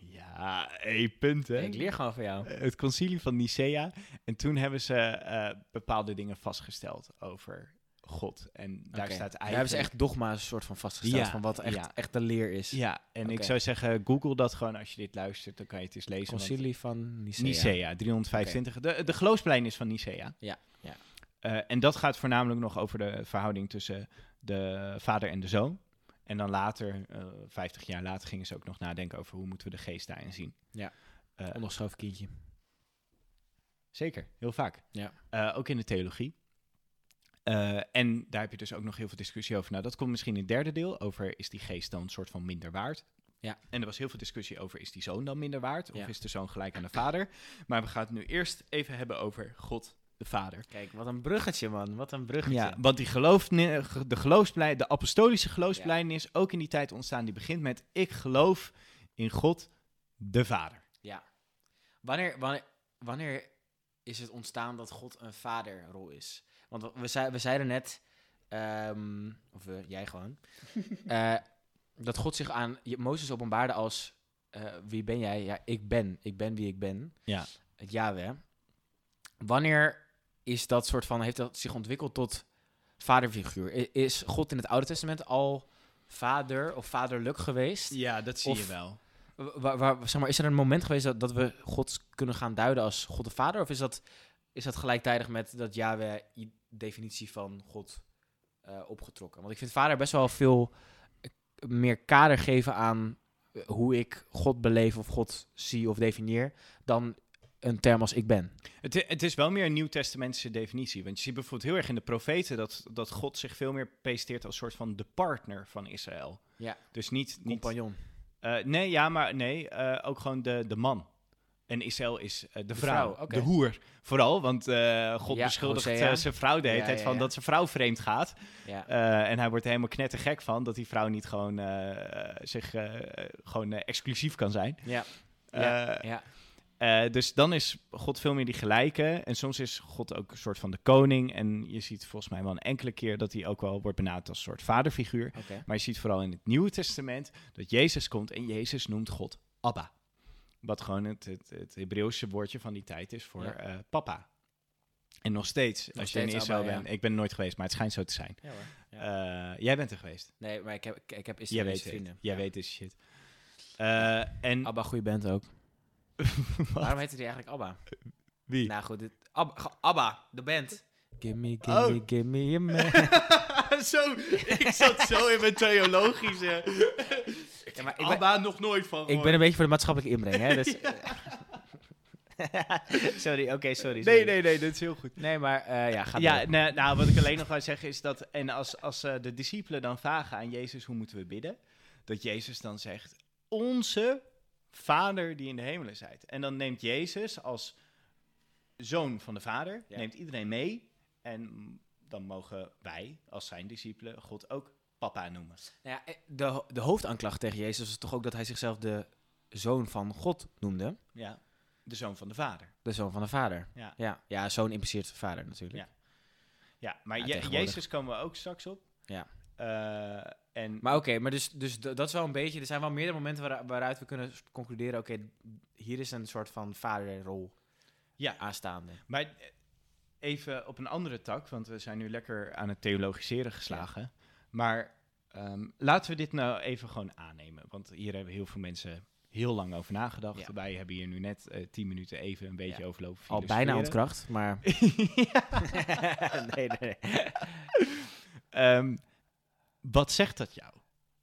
ja, hey, punt hè. Ik leer gewoon van jou. Het concilie van Nicea. En toen hebben ze bepaalde dingen vastgesteld over God. En daar staat Daar eigenlijk... hebben ze echt dogma's soort van vastgesteld Ja, van wat echt, ja. echt de leer is. Ja, en ik zou zeggen, google dat gewoon als je dit luistert. Dan kan je het eens lezen. Concilie van Nicea. Nicea, 325. De, de geloofsplein is van Nicea. Ja, ja. Eh, en dat gaat voornamelijk nog over de verhouding tussen de vader en de zoon. En dan later, eh 50 jaar later, gingen ze ook nog nadenken over hoe moeten we de geest daarin zien. Ja. Eh, Onderschoven kindje. zeker, heel vaak. Ja. Ook in de theologie. Eh, en daar heb je dus ook nog heel veel discussie over. Nou, dat komt misschien in het derde deel over is die geest dan een soort van minder waard. Ja. En er was heel veel discussie over is die zoon dan minder waard of Ja. is de zoon gelijk aan de vader. Maar we gaan het nu eerst even hebben over God de Vader. Kijk, wat een bruggetje, man. Wat een bruggetje. Ja, want die geloof, de de apostolische geloofsblijdenis is ook in die tijd ontstaan. Die begint met ik geloof in God de Vader. Ja. Wanneer, wanneer, wanneer is het ontstaan dat God een vaderrol is? Want we, zei, we zeiden net, ehm, of we, jij gewoon, eh, dat God zich aan Mozes openbaarde als, eh, wie ben jij? Ja, ik ben. Ik ben wie ik ben. Ja. Het Yahweh. Wanneer is dat soort van, heeft dat zich ontwikkeld tot vaderfiguur? Is God in het Oude Testament al vader of vaderlijk geweest? Ja, dat zie je wel. Waar, waar, zeg maar, is er een moment geweest dat, dat we God kunnen gaan duiden als God de Vader? Of is dat, is dat gelijktijdig met dat Yahweh definitie van God eh, opgetrokken? Want ik vind vader best wel veel eh, meer kader geven aan eh, hoe ik God beleef of God zie of definieer dan een term als ik ben. Het, het is wel meer een nieuwtestamentische definitie. Want je ziet bijvoorbeeld heel erg in de profeten dat, dat God zich veel meer presenteert als soort van de partner van Israël. Ja. Dus niet... niet Compagnon. nee, ja, maar nee, ook gewoon de, de man. En Israël is eh, de, vrouw, de hoer. Vooral, want eh, God Ja, beschuldigt eh, zijn vrouw de hele Ja, tijd ja, van dat zijn vrouw vreemd gaat. Ja. En hij wordt er helemaal knettergek van dat die vrouw niet gewoon zich gewoon exclusief kan zijn. ja. Ja. ja. Dus dan is God veel meer die gelijke. En soms is God ook een soort van de koning. En je ziet volgens mij wel een enkele keer dat hij ook wel wordt benaderd als een soort vaderfiguur. Maar je ziet vooral in het Nieuwe Testament dat Jezus komt en Jezus noemt God Abba. Wat gewoon het, het, het Hebreeuwse woordje van die tijd is voor Ja. eh, papa. En nog steeds, als je in Israël ja. bent. Ik ben er nooit geweest, maar het schijnt zo te zijn. Ja hoor. Ja. Eh, jij bent er geweest. nee, maar ik heb, ik, ik heb Jij Israëlische weet vrienden. het. Jij Ja. weet deze shit. Eh, en Abba, goede band ook. Waarom heette die eigenlijk Abba? wie? Nou goed, dit, Abba, de band. Gimme, gimme, Oh. gimme a man. zo, ik zat zo in mijn theologische. Ja, maar ik ben, Abba nog nooit van ik ben een beetje voor de maatschappelijke inbreng, hè. Dus, sorry, oké, sorry, sorry. Nee, nee, nee, dat is heel goed. Nee, maar eh, ja, ga Ja, door. nou, nou, wat ik alleen nog wou zeggen is dat... En als, als eh, de discipelen dan vragen aan Jezus hoe moeten we bidden... Dat Jezus dan zegt... Onze Vader die in de hemelen zijt. En dan neemt Jezus als zoon van de Vader... Ja. Neemt iedereen mee. En dan mogen wij als zijn discipelen God ook papa noemen. Nou ja, eh, de, de hoofdaanklacht tegen Jezus was toch ook dat hij zichzelf de zoon van God noemde. Ja, de zoon van de Vader. De zoon van de vader. Ja. Ja, ja zoon impliceert vader natuurlijk. Ja. Ja, maar Ja, Je- tegenwoordig. Jezus komen we ook straks op. Ja. Eh, en Maar oké, maar dus, dus dat is wel een beetje... Er zijn wel meerdere momenten waar- waaruit we kunnen concluderen... Oké, hier is een soort van vaderrol ja, aanstaande. Maar even op een andere tak, want we zijn nu lekker aan het theologiseren geslagen. Maar ehm, laten we dit nou even gewoon aannemen. Want hier hebben heel veel mensen heel lang over nagedacht. Ja. Wij hebben hier nu net eh, tien minuten even een beetje Ja. overlopen. Al bijna ontkracht, maar... nee, nee. Ehm, wat zegt dat jou?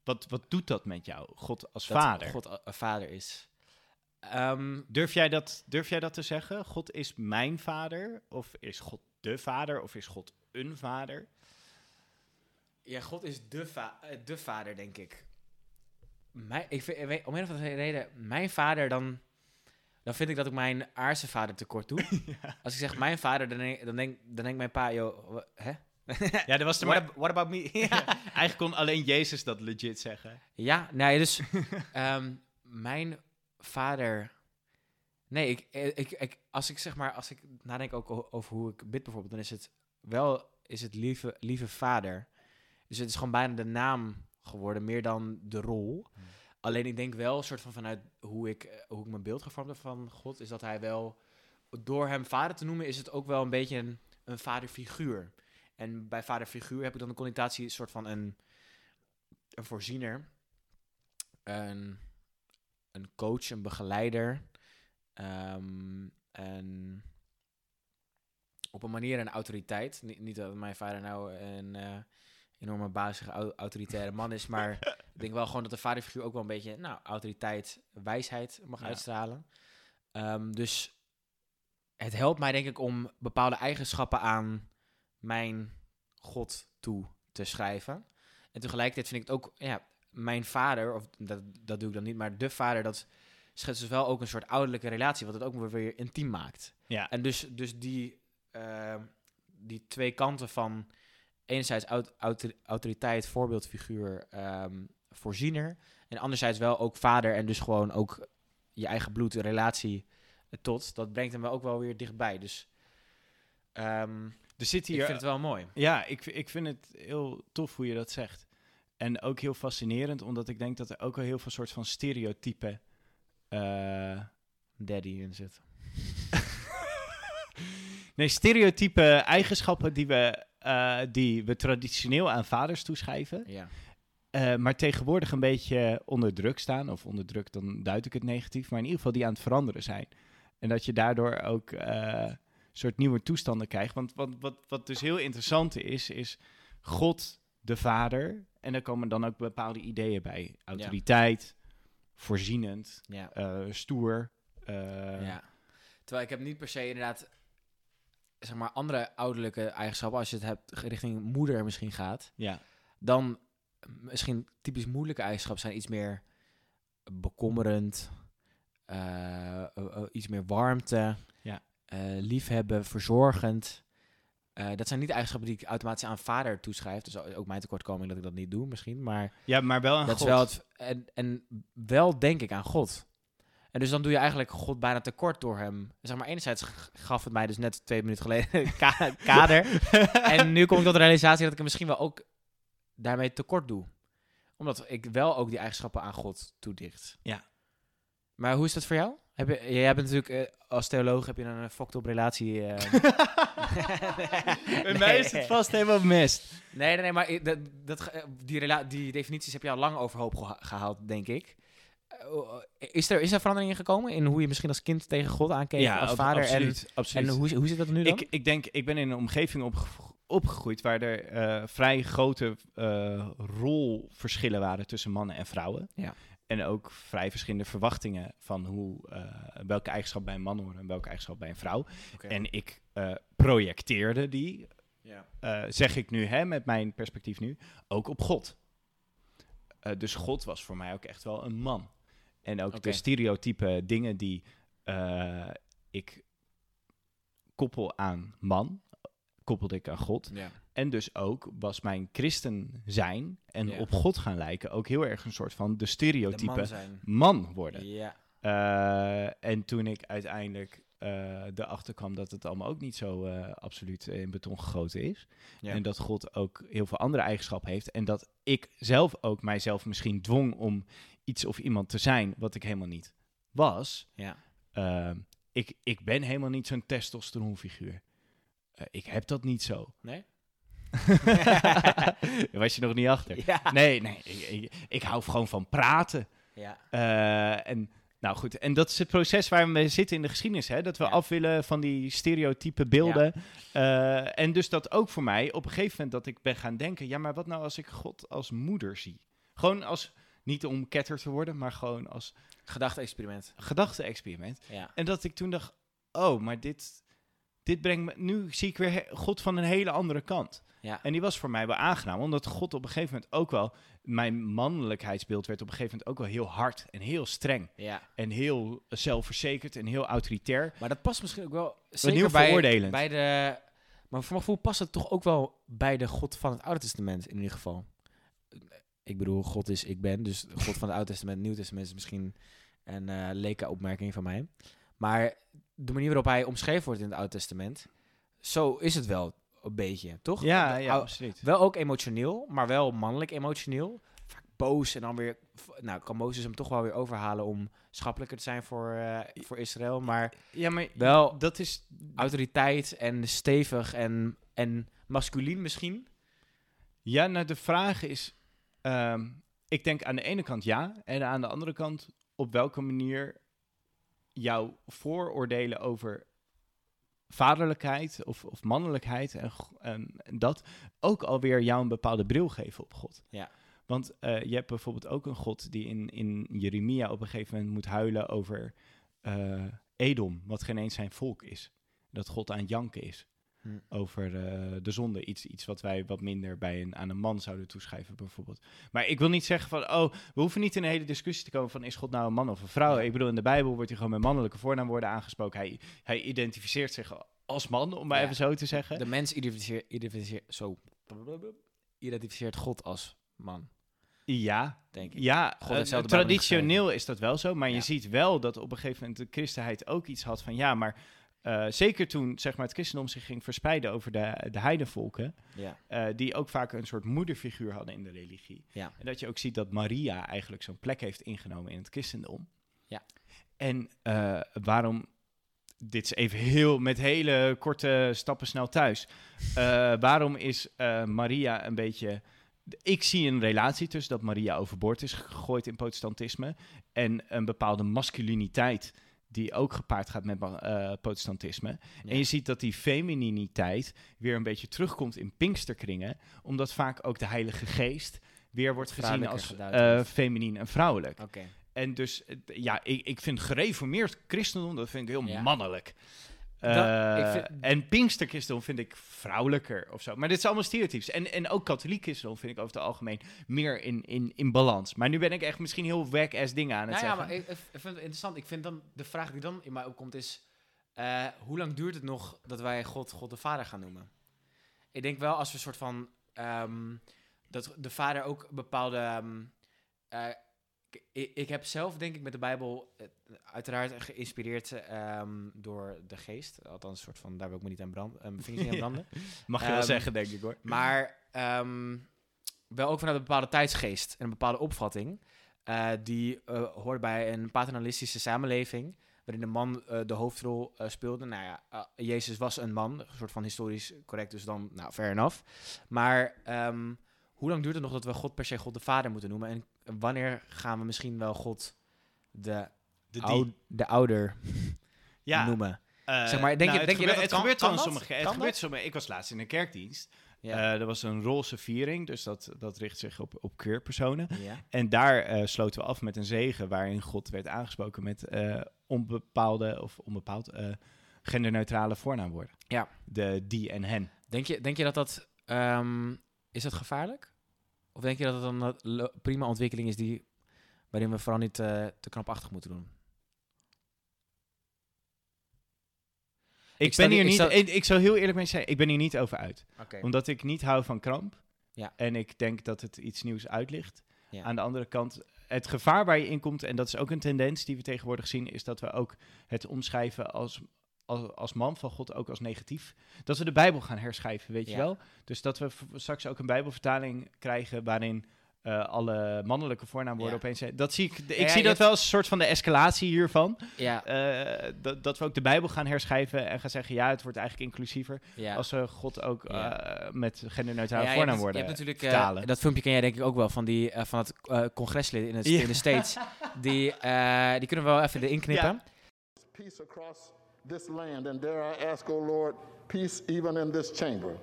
Wat, wat doet dat met jou, God als Dat vader? God a- een vader is. Ehm, Durf, jij dat, durf jij dat te zeggen? God is mijn vader? Of is God de vader? Of is God een vader? ja, God is de, va- eh, de vader, denk ik. Mijn, ik vind, weet- om een of andere reden, mijn vader, dan, dan vind ik dat ik mijn aardse vader tekort doe. Als ik zeg mijn vader, dan denk, dan denk, dan denkt mijn pa, joh, hè? Ja, er was er What, ab- what about me? ja. Eigenlijk kon alleen Jezus dat legit zeggen. Ja, nee, dus ehm, mijn vader. Nee, ik, ik, ik, als ik zeg maar, als ik nadenk ook over hoe ik bid bijvoorbeeld, dan is het wel, is het lieve, lieve vader. Dus het is gewoon bijna de naam geworden, meer dan de rol. Hmm. Alleen ik denk wel, soort van vanuit hoe ik, eh, hoe ik mijn beeld gevormd heb van God, is dat hij wel, door hem vader te noemen, is het ook wel een beetje een, een vaderfiguur. En bij vaderfiguur heb ik dan de connotatie een soort van een, een voorziener, een, een coach, een begeleider, ehm, en op een manier een autoriteit. Niet, niet dat mijn vader nou een eh, enorme bazige au- autoritaire man is, maar ik denk wel gewoon dat de vaderfiguur ook wel een beetje nou, autoriteit, wijsheid mag Ja. uitstralen. Ehm, dus het helpt mij denk ik om bepaalde eigenschappen aan mijn God toe te schrijven. En tegelijkertijd vind ik het ook, ja, mijn vader, of dat, dat doe ik dan niet, maar de vader, dat schetst dus wel ook een soort ouderlijke relatie, wat het ook weer, weer intiem maakt. Ja. En dus, dus die, ehm, die twee kanten van enerzijds aut- autor- autoriteit, voorbeeldfiguur, ehm, voorziener, en anderzijds wel ook vader en dus gewoon ook je eigen bloed, relatie eh, tot, dat brengt hem wel ook wel weer dichtbij. Dus ehm, Er zit ik hier... vind het wel mooi. Ja, ik, ik vind het heel tof hoe je dat zegt. En ook heel fascinerend, omdat ik denk dat er ook wel heel veel soort van stereotypen... eh, Daddy in zit. nee, stereotype eigenschappen die we, eh, die we traditioneel aan vaders toeschrijven... Ja. eh, maar tegenwoordig een beetje onder druk staan. Of onder druk, dan duid ik het negatief. Maar in ieder geval die aan het veranderen zijn. En dat je daardoor ook eh, soort nieuwe toestanden krijgt. Want wat, wat, wat dus heel interessant is, is God de Vader. En daar komen dan ook bepaalde ideeën bij. Autoriteit, voorzienend, Ja. eh, stoer. eh, ja. Terwijl ik heb niet per se inderdaad, zeg maar, andere ouderlijke eigenschappen. Als je het hebt richting moeder misschien gaat, ja. dan misschien typisch moeilijke eigenschappen zijn iets meer bekommerend, eh, iets meer warmte, Ja. liefhebben, verzorgend. Eh, dat zijn niet eigenschappen die ik automatisch aan vader toeschrijf. Dus ook mijn tekortkoming dat ik dat niet doe misschien. Maar ja, maar wel een dat God. is wel het, en, en wel denk ik aan God. En dus dan doe je eigenlijk God bijna tekort door hem. Zeg maar, enerzijds gaf het mij dus net twee minuten geleden ka- kader. en nu kom ik tot de realisatie dat ik hem misschien wel ook daarmee tekort doe. Omdat ik wel ook die eigenschappen aan God toedicht. Ja. Maar hoe is dat voor jou? Heb je, jij bent natuurlijk, eh, als theoloog heb je een fucked up relatie. eh. Bij mij is het vast helemaal mist. Nee, nee, nee, maar dat, dat, die, rela- die definities heb je al lang overhoop geha- gehaald, denk ik. Eh, Is er, is er verandering in gekomen in hoe je misschien als kind tegen God aankeek als ab- vader? absoluut. En, absoluut. en hoe, hoe zit dat nu dan? Ik, ik denk, ik ben in een omgeving opge- opgegroeid waar er eh, vrij grote eh, rolverschillen waren tussen mannen en vrouwen. Ja. En ook vrij verschillende verwachtingen van hoe, eh, welke eigenschap bij een man hoort en welke eigenschap bij een vrouw. En ik eh, projecteerde die, ja. eh, zeg ik nu, hè, met mijn perspectief nu, ook op God. Dus God was voor mij ook echt wel een man. En ook de stereotype dingen die ik koppel aan man, koppelde ik aan God. ja. En dus ook was mijn christen zijn en Ja. op God gaan lijken ook heel erg een soort van de De stereotype man worden. Ja. Eh, en toen ik uiteindelijk eh erachter kwam dat het allemaal ook niet zo eh, absoluut in beton gegoten is. Ja. En dat God ook heel veel andere eigenschappen heeft. En dat ik zelf ook mijzelf misschien dwong om iets of iemand te zijn wat ik helemaal niet was. Ja. Eh, ik, ik ben helemaal niet zo'n testosteronfiguur. Eh, ik heb dat niet zo. Nee? Was je nog niet achter. Ja. Nee, nee. Ik, ik, ik hou gewoon van praten. Ja. Eh, en nou goed, en dat is het proces waar we zitten in de geschiedenis, hè? dat we Ja. af willen van die stereotype beelden. Eh, en dus dat ook voor mij op een gegeven moment dat ik ben gaan denken, ja, maar wat nou als ik God als moeder zie? Gewoon als, niet om ketter te worden, maar gewoon als Gedachte-experiment. gedachte-experiment. Ja. En dat ik toen dacht, oh, maar dit, dit brengt me, nu zie ik weer God van een hele andere kant. Ja. En die was voor mij wel aangenaam, omdat God op een gegeven moment ook wel, mijn mannelijkheidsbeeld werd op een gegeven moment ook wel heel hard en heel streng. ja. En heel zelfverzekerd en heel autoritair. Maar dat past misschien ook wel zeker bij, bij de... Maar voor mijn gevoel past het toch ook wel bij de God van het Oude Testament in ieder geval. Ik bedoel, God is ik ben, dus God van het Oude Testament, Nieuw Testament is misschien een leke opmerking van mij. Maar de manier waarop hij omschreven wordt in het Oude Testament, zo is het wel een beetje, toch? Ja, ja, absoluut. Wel ook emotioneel, maar wel mannelijk emotioneel. Vaak boos en dan weer... Nou, kan Mozes hem toch wel weer overhalen om schappelijker te zijn voor, eh, voor Israël. Maar Ja, maar wel dat is... autoriteit en stevig en, en masculien misschien. Ja, nou, de vraag is... ehm, ik denk aan de ene kant ja, en aan de andere kant op welke manier jouw vooroordelen over vaderlijkheid of, of mannelijkheid en, dat ook alweer jou een bepaalde bril geven op God. Ja. Want eh, je hebt bijvoorbeeld ook een God die in, in Jeremia op een gegeven moment moet huilen over eh, Edom, wat geen eens zijn volk is. Dat God aan het janken is Hm. over eh, de zonde. Iets, iets wat wij wat minder bij een, aan een man zouden toeschrijven, bijvoorbeeld. Maar ik wil niet zeggen van, oh, we hoeven niet in een hele discussie te komen van, is God nou een man of een vrouw? Ik bedoel, in de Bijbel wordt hij gewoon met mannelijke voornaamwoorden aangesproken. Hij, hij identificeert zich als man, om maar Ja. even zo te zeggen. De mens identificeert, identificeert, zo, identificeert God als man, Ja, denk ik. ja God eh, traditioneel is dat wel zo. Maar Ja. je ziet wel dat op een gegeven moment de christenheid ook iets had van, ja, maar... eh, zeker toen zeg maar, het christendom zich ging verspreiden over de, de heidenvolken, Ja. eh, die ook vaak een soort moederfiguur hadden in de religie. Ja. En dat je ook ziet dat Maria eigenlijk zo'n plek heeft ingenomen in het christendom. Ja. En eh, waarom, dit is even heel, met hele korte stappen snel thuis. Waarom is Maria een beetje... Ik zie een relatie tussen dat Maria overboord is gegooid in protestantisme en een bepaalde masculiniteit die ook gepaard gaat met eh, protestantisme. Ja. En je ziet dat die femininiteit weer een beetje terugkomt in Pinksterkringen, omdat vaak ook de Heilige Geest weer wordt gezien als wordt. feminien en vrouwelijk. Oké. En dus, eh, ja, ik, ik vind gereformeerd christendom, dat vind ik heel Ja. mannelijk. Dat- Eh, vind- En Pinksterchristendom vind ik vrouwelijker of zo. Maar dit is allemaal stereotypes. En, en ook katholiek christendom vind ik over het algemeen meer in, in, in balans. Maar nu ben ik echt misschien heel wack-ass dingen aan het Nou ja, zeggen. maar ik, ik vind het interessant. Ik vind dan, de vraag die dan in mij opkomt is, eh, hoe lang duurt het nog dat wij God, God de Vader gaan noemen? Ik denk wel als we een soort van, ehm, dat de Vader ook bepaalde, ehm, eh, ik, ik, ik heb zelf denk ik met de Bijbel eh, uiteraard geïnspireerd ehm, door de geest. Althans, een soort van, daar wil ik me niet aan branden. mijn vingers niet aan branden. Mag je wel Ehm, zeggen, denk ik hoor. Maar ehm, wel ook vanuit een bepaalde tijdsgeest en een bepaalde opvatting. eh, die eh, hoort bij een paternalistische samenleving. Waarin de man eh, de hoofdrol eh, speelde. Nou ja, eh, Jezus was een man. Een soort van historisch correct, dus dan, nou, fair enough. Maar hoe lang duurt het nog dat we God per se God de Vader moeten noemen? En wanneer gaan we misschien wel God de, De ou- de ouder Ja, noemen? eh, Zeg maar, denk je- het denk je dat gebeurt- het kan- gebeurt kan wel sommige. Het gebeurt sommige. Ik was laatst in een kerkdienst. Ja. Eh, er was een roze viering, dus dat, dat richt zich op, op queerpersonen. ja. En daar eh, sloten we af met een zegen waarin God werd aangesproken met onbepaalde of onbepaald genderneutrale voornaamwoorden. Ja. De die en hen. Denk je, denk je dat dat... ehm, is dat gevaarlijk? Of denk je dat het een prima ontwikkeling is die, waarin we vooral niet eh, te knapachtig moeten doen? Ik, ben hier ik niet, ik, ik zal heel eerlijk mee zeggen, ik ben hier niet over uit. Omdat ik niet hou van kramp. Ja. En ik denk dat het iets nieuws uitlicht. Ja. Aan de andere kant, het gevaar waar je in komt, en dat is ook een tendens die we tegenwoordig zien, is dat we ook het omschrijven als, als, als man van God ook als negatief. Dat we de Bijbel gaan herschrijven, weet je wel? Dus dat we straks ook een Bijbelvertaling krijgen waarin eh, alle mannelijke voornaamwoorden Ja. opeens zijn. Dat zie ik, ik ja, zie dat hebt- wel als een soort van de escalatie hiervan. Ja, Eh, dat, dat we ook de Bijbel gaan herschrijven en gaan zeggen, ja, het wordt eigenlijk inclusiever. ja. Als we God ook Ja. eh, met genderneutrale Ja, je hebt- voornaamwoorden Je hebt natuurlijk, eh, vertalen. dat filmpje ken jij denk ik ook wel van, die, van het eh, congreslid in, het, Ja. in de States. Die, eh, die kunnen we wel even erin knippen. Ja. peace across this land. And dare I ask, O Lord, peace even in this chamber,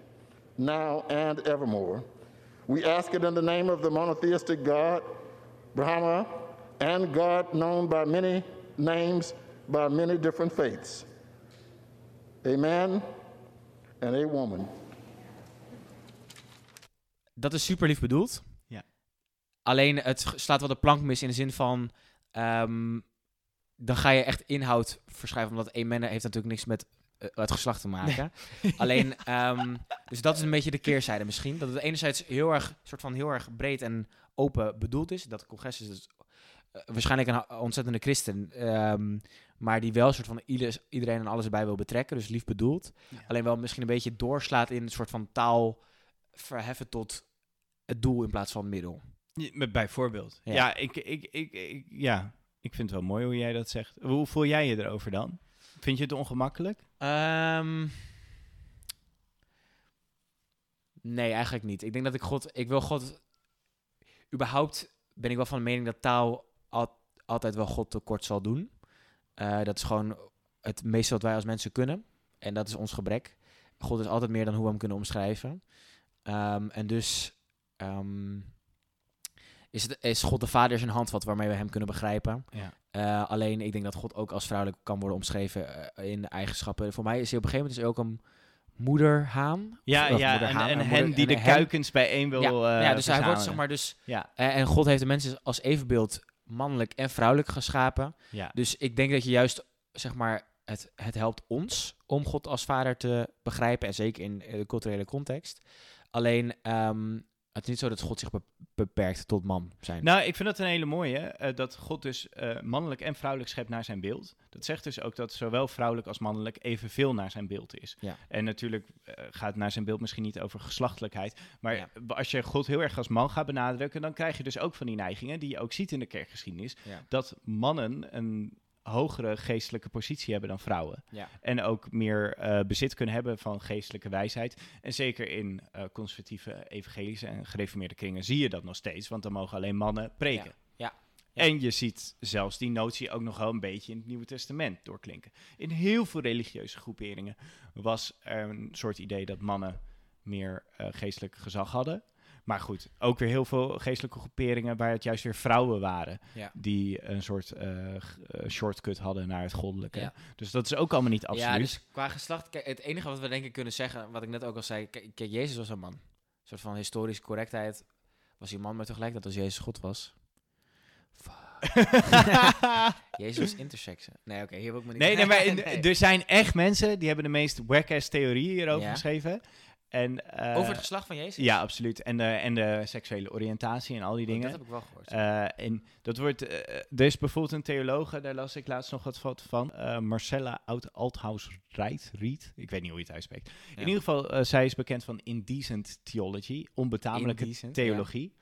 now and evermore. We ask it in the name of the monotheistic God, Brahma, and God known by many names, by many different faiths. A man and a woman. Dat is super lief bedoeld. Ja. Alleen het g- slaat wel de plank mis in de zin van... ehm, dan ga je echt inhoud verschuiven. Omdat één man heeft natuurlijk niks met eh, het geslacht te maken. Alleen, ehm, dus dat is een beetje de keerzijde misschien. Dat het enerzijds heel erg, soort van heel erg breed en open bedoeld is. Dat het congres is dus eh, waarschijnlijk een ontzettende christen. ehm, maar die wel een soort van ieder, iedereen en alles erbij wil betrekken. Dus lief bedoeld. Ja. Alleen wel misschien een beetje doorslaat in een soort van taal verheffen tot het doel in plaats van middel. Bijvoorbeeld. Ja. Ja, ik, ik, ik, ik- ja, ik vind het wel mooi hoe jij dat zegt. Hoe voel jij je erover dan? Vind je het ongemakkelijk? Ehm, nee, eigenlijk niet. Ik denk dat ik God, ik wil God, überhaupt ben ik wel van mening dat taal al- altijd wel God tekort zal doen. Eh, dat is gewoon het meeste wat wij als mensen kunnen. En dat is ons gebrek. God is altijd meer dan hoe we hem kunnen omschrijven. Ehm, en dus ehm, is, het, is God de Vader zijn handvat waarmee we hem kunnen begrijpen. Ja. Eh, alleen ik denk dat God ook als vrouwelijk kan worden omschreven eh, in eigenschappen. Voor mij is hij op een gegeven moment dus ook een moederhaan. Ja, Of ja moederhaan, en, en hen die de en een hen. kuikens bijeen wil ja, eh, ja, dus hij wordt zeg maar dus... Ja, en God heeft de mensen als evenbeeld mannelijk en vrouwelijk geschapen. ja. Dus ik denk dat je juist, zeg maar, het, het helpt ons om God als vader te begrijpen. En zeker in de culturele context. Alleen, ehm, het is niet zo dat God zich be- beperkt tot man zijn. Nou, ik vind dat een hele mooie, eh, dat God dus eh, mannelijk en vrouwelijk schept naar zijn beeld. Dat zegt dus ook dat zowel vrouwelijk als mannelijk evenveel naar zijn beeld is. Ja. En natuurlijk eh, gaat naar zijn beeld misschien niet over geslachtelijkheid. Maar Ja. als je God heel erg als man gaat benadrukken, dan krijg je dus ook van die neigingen die je ook ziet in de kerkgeschiedenis. Ja. Dat mannen een hogere geestelijke positie hebben dan vrouwen. Ja. En ook meer eh, bezit kunnen hebben van geestelijke wijsheid. En zeker in eh, conservatieve, evangelische en gereformeerde kringen zie je dat nog steeds. Want dan mogen alleen mannen preken. Ja. Ja. Ja. En je ziet zelfs die notie ook nog wel een beetje in het Nieuwe Testament doorklinken. In heel veel religieuze groeperingen was er een soort idee dat mannen meer eh, geestelijk gezag hadden. Maar goed, ook weer heel veel geestelijke groeperingen waar het juist weer vrouwen waren. Ja. Die een soort eh, eh, shortcut hadden naar het goddelijke. Ja. Dus dat is ook allemaal niet absoluut. Ja, dus qua geslacht, kijk, het enige wat we denk ik kunnen zeggen, wat ik net ook al zei, kijk, Jezus was een man. Een soort van historische correctheid was hij een man, maar tegelijk dat als Jezus God was. Jezus was intersex. Nee, oké, hier wil ik me niet... Nee, nee, maar in- er zijn echt mensen die hebben de meest wack-ass theorieën hierover Ja. geschreven. En, eh, Over het geslacht van Jezus? Ja, absoluut. En de, en de seksuele oriëntatie en al die Oh, dingen. Dat heb ik wel gehoord. Eh, en dat wordt, eh, er is bijvoorbeeld een theologe, daar las ik laatst nog wat van- van, eh, Marcella Oud Althaus Riet, Riet, ik weet niet hoe je het uitspreekt. Ja. In ieder geval, eh, zij is bekend van indecent theology, onbetamelijke Indecent, theologie.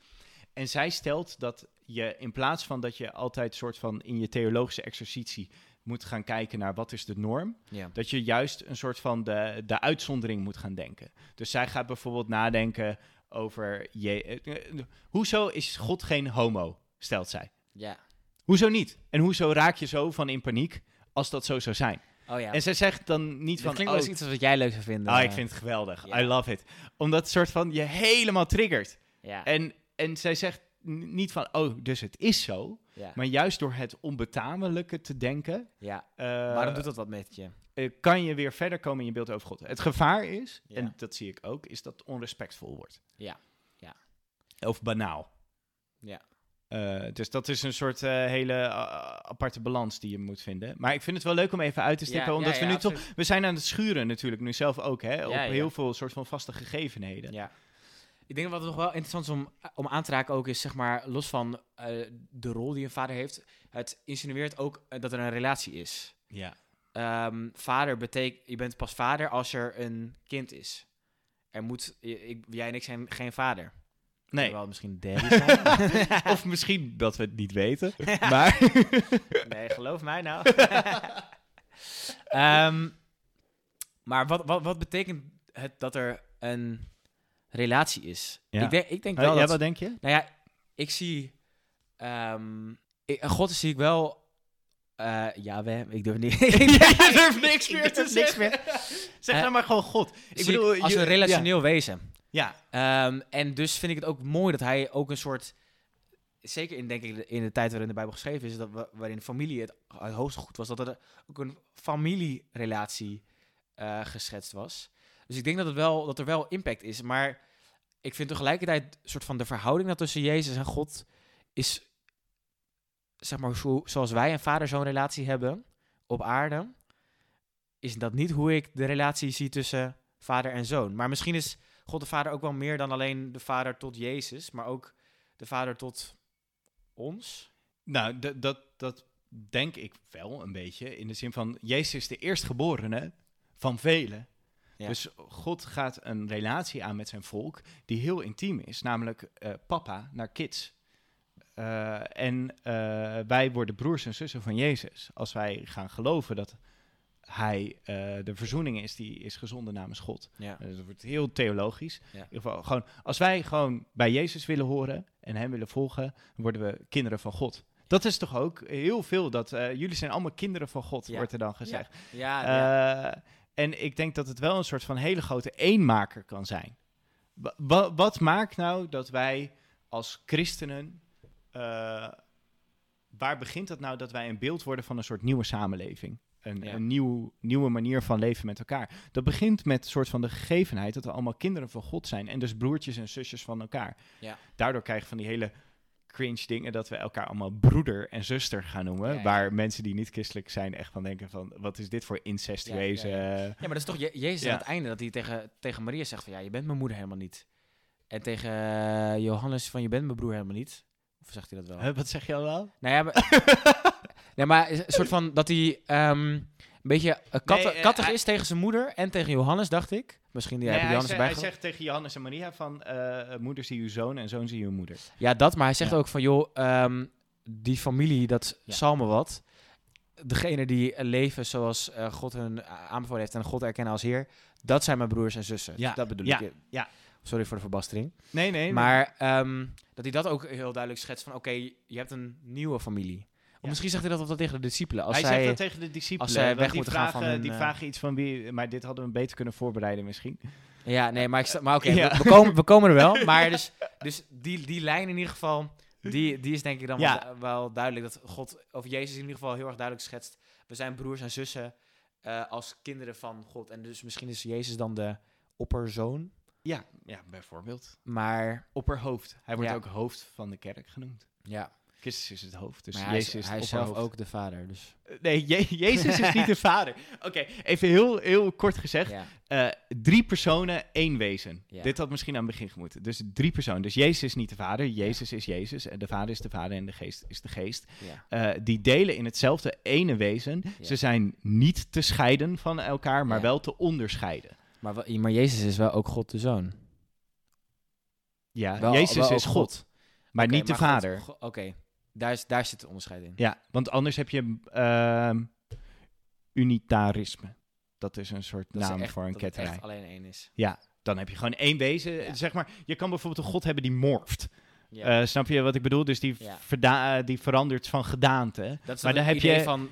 En zij stelt dat je in plaats van dat je altijd soort van in je theologische exercitie moet gaan kijken naar wat is de norm, Ja. dat je juist een soort van de, de uitzondering moet gaan denken. Dus zij gaat bijvoorbeeld nadenken over, je, eh, eh, hoezo is God geen homo, stelt zij. ja. Hoezo niet? En hoezo raak je zo van in paniek als dat zo zou zijn? Oh ja. En zij zegt dan niet dat van, klinkt oh, wel eens iets wat jij leuk zou vinden. ah, ik vind het geweldig, Ja. I love it. Omdat het soort van je helemaal triggert. Ja. En, en zij zegt niet van, oh, dus het is zo. Ja. Maar juist door het onbetamelijke te denken, ja. eh, Waarom doet dat wat met je? eh, kan je weer verder komen in je beeld over God. Het gevaar is, Ja. en dat zie ik ook, is dat het onrespectvol wordt. Ja. Ja. Of banaal. Ja. Eh, dus dat is een soort hele aparte balans die je moet vinden. Maar ik vind het wel leuk om even uit te stippen, Ja, omdat ja, we nu toch... We zijn aan het schuren natuurlijk, nu zelf ook, hè, op heel veel soort van vaste gegevenheden. Ja. Ik denk dat wat nog wel interessant is om, om aan te raken ook is, zeg maar, los van eh, de rol die een vader heeft, het insinueert ook eh, dat er een relatie is. Ja. Ehm, vader betekent, je bent pas vader als er een kind is. Er moet, ik, jij en ik zijn geen vader. Nee. Wel misschien daddy zijn. of misschien dat we het niet weten, maar... nee, geloof mij nou. Ehm, maar wat, wat, wat betekent het dat er een relatie is? Ja. Ik, denk, ik denk wel ja, dat... wat denk je? Nou ja, ik zie... ik, God zie ik wel... eh ja, we, ik durf niet. je durft niks Ik meer te durf zeggen. zeg Eh, maar gewoon God. Ik bedoel, ik als je- een relationeel wezen. Ja, Ehm, en dus vind ik het ook mooi dat hij ook een soort... Zeker in, denk ik, in de tijd waarin de Bijbel geschreven is... Dat, wa- waarin familie het, het hoogste goed was... dat er ook een familierelatie eh, geschetst was. Dus ik denk dat, het wel, dat er wel impact is. Maar ik vind tegelijkertijd... soort van de verhouding dat tussen Jezus en God... is, zeg maar, zo, zoals wij en vader zo'n relatie hebben... op aarde... is dat niet hoe ik de relatie zie tussen vader en zoon. Maar misschien is God de Vader ook wel meer dan alleen de Vader tot Jezus, maar ook de Vader tot ons. nou, dat, dat denk ik wel een beetje. In de zin van, Jezus is de eerstgeborene van velen. Ja. Dus God gaat een relatie aan met zijn volk die heel intiem is. Namelijk eh, papa naar kids. Eh, en eh, wij worden broers en zussen van Jezus. Als wij gaan geloven dat hij de verzoening is die is gezonden namens God. Ja. Dat wordt heel theologisch. Ja. In ieder geval, gewoon, als wij gewoon bij Jezus willen horen en hem willen volgen, worden we kinderen van God. Dat is toch ook heel veel dat jullie zijn allemaal kinderen van God, Ja. wordt er dan gezegd. Ja, ja. En ik denk dat het wel een soort van hele grote eenmaker kan zijn. Wa- wa- wat maakt nou dat wij als christenen. eh, waar begint dat nou dat wij een beeld worden van een soort nieuwe samenleving? Een, Ja. een nieuw, nieuwe manier van leven met elkaar. Dat begint met een soort van de gegevenheid dat we allemaal kinderen van God zijn. En dus broertjes en zusjes van elkaar. Ja. Daardoor krijg je van die hele cringe dingen dat we elkaar allemaal broeder en zuster gaan noemen. Ja, ja. Waar mensen die niet christelijk zijn echt van denken van... wat is dit voor incestueuze... Ja, maar dat is toch Je- Jezus Ja. aan het einde dat hij tegen, tegen Maria zegt van ja, je bent mijn moeder helemaal niet. En tegen eh, Johannes van je bent mijn broer helemaal niet. Of zegt hij dat wel? Huh, wat zeg je al wel? Nou ja, maar, nee, maar een soort van dat hij ehm, beetje uh, kat, Nee, eh, kattig hij- is tegen zijn moeder en tegen Johannes, dacht ik. Misschien die Nee, heb je hij, Johannes zegt, erbij hij gehad. zegt tegen Johannes en Maria van... eh, moeder zie uw zoon en zoon zie uw moeder. Ja, dat. Maar hij zegt Ja. ook van, joh, ehm, die familie, dat Ja. zal me wat. Degene die eh, leven zoals eh, God hun aanbevolen heeft en God erkennen als Heer, dat zijn mijn broers en zussen. Ja. Dat bedoel ik. Ja. Sorry voor de verbastering. Nee, nee. Maar ehm, dat hij dat ook heel duidelijk schetst van, oké, je hebt een nieuwe familie. Of misschien zegt hij dat wel tegen de discipelen. Als hij zij, zegt dat tegen de discipelen. als zij weg die moeten gaan vragen, van hun, Die eh, vragen iets van wie... Maar dit hadden we beter kunnen voorbereiden misschien. Ja, nee, maar, ik sta- maar oké, Ja. we, we komen, we komen er wel. Maar dus, dus die, die lijn in ieder geval, die, die is denk ik dan Ja. wel, wel duidelijk. Dat God, of Jezus in ieder geval heel erg duidelijk schetst. We zijn broers en zussen eh, als kinderen van God. En dus misschien is Jezus dan de opperzoon. Ja, ja bijvoorbeeld. Maar Opperhoofd. Hij wordt Ja. ook hoofd van de kerk genoemd. ja, Christus is het hoofd, dus maar hij Jezus is hij is zelf ook de vader, dus... Nee, Je- Jezus is niet de vader. Oké, even heel, heel kort gezegd. Ja. Eh, drie personen, één wezen. Ja. Dit had misschien aan het begin gemoeten. Dus drie personen. Dus Jezus is niet de vader, Jezus is Jezus. En de vader is de vader en de geest is de geest. Eh, die delen in hetzelfde ene wezen. Ze zijn niet te scheiden van elkaar, maar wel te onderscheiden. Maar, maar Jezus is wel ook God de Zoon. Ja, Wel- Jezus wel is God, maar niet de maar vader. Oké, daar, is- daar zit het onderscheid in. Ja, want anders heb je ehm, unitarisme. Dat is een soort Dat naam echt- voor een dat het ketterij. echt alleen één is. Ja, dan heb je gewoon één wezen. Ja. Zeg maar, je kan bijvoorbeeld een god hebben die morft. Ja. Eh, snap je wat ik bedoel? Dus die, Ja. eh, die verandert van gedaante. dat is maar maar dan dan heb idee je- van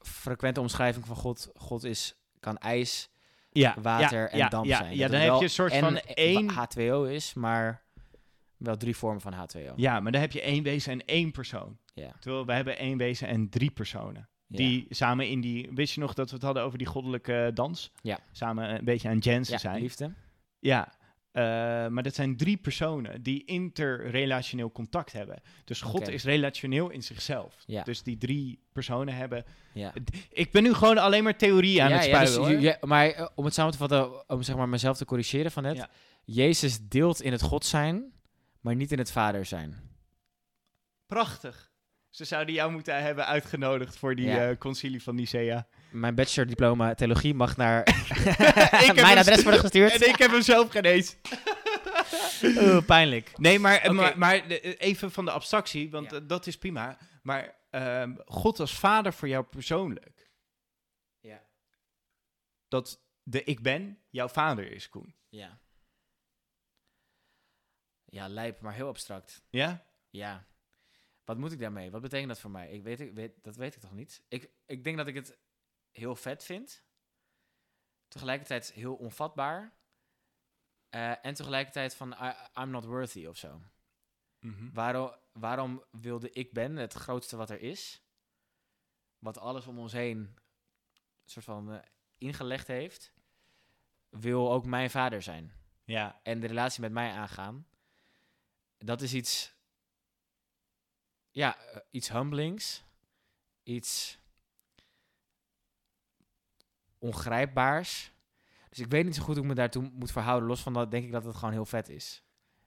frequente omschrijving van God. God is, kan ijs, Ja, water en damp zijn. Ja, dan het heb je een soort van één... H2O is, maar wel drie vormen van H2O. Ja, maar dan heb je één wezen en één persoon. Ja. Terwijl we hebben één wezen en drie personen. Ja. Die samen in die... Wist je nog dat we het hadden over die goddelijke dans? Ja. Samen een beetje aan Jensen Ja, zijn. liefde. Ja, eh, maar dat zijn drie personen die interrelationeel contact hebben. Dus God is relationeel in zichzelf. Ja. Dus die drie personen hebben... Ja. Ik ben nu gewoon alleen maar theorie aan ja, het ja, spuien, dus maar eh, om het samen te vatten, om zeg maar mezelf te corrigeren van net. Ja. Jezus deelt in het God zijn, maar niet in het vader zijn. Prachtig. Ze zouden jou moeten hebben uitgenodigd voor die Ja. eh, concilie van Nicea. Mijn bachelordiploma theologie mag naar heb mijn adres worden gestuurd. En ik heb hem zelf geen eens. Oeh, pijnlijk. Nee, maar, Oké. maar, maar de- even van de abstractie, want Ja. eh, dat is prima. Maar ehm, God als vader voor jou persoonlijk. Ja. Dat de ik ben jouw vader is, Koen. Ja. Ja, lijp, maar heel abstract. Ja? Ja. Wat moet ik daarmee? Wat betekent dat voor mij? Ik weet, ik weet, dat weet ik toch niet? Ik, ik denk dat ik het heel vet vind. Tegelijkertijd heel onvatbaar. Eh, en tegelijkertijd van I, I'm not worthy of zo. Mhm. Waarom, waarom wilde ik ben het grootste wat er is? Wat alles om ons heen een soort van eh, ingelegd heeft. Wil ook mijn vader zijn. Ja. En de relatie met mij aangaan. Dat is iets. Ja, eh, iets humblings. Iets. ongrijpbaars. Dus ik weet niet zo goed hoe ik me daartoe moet verhouden. Los van dat denk ik dat het gewoon heel vet is.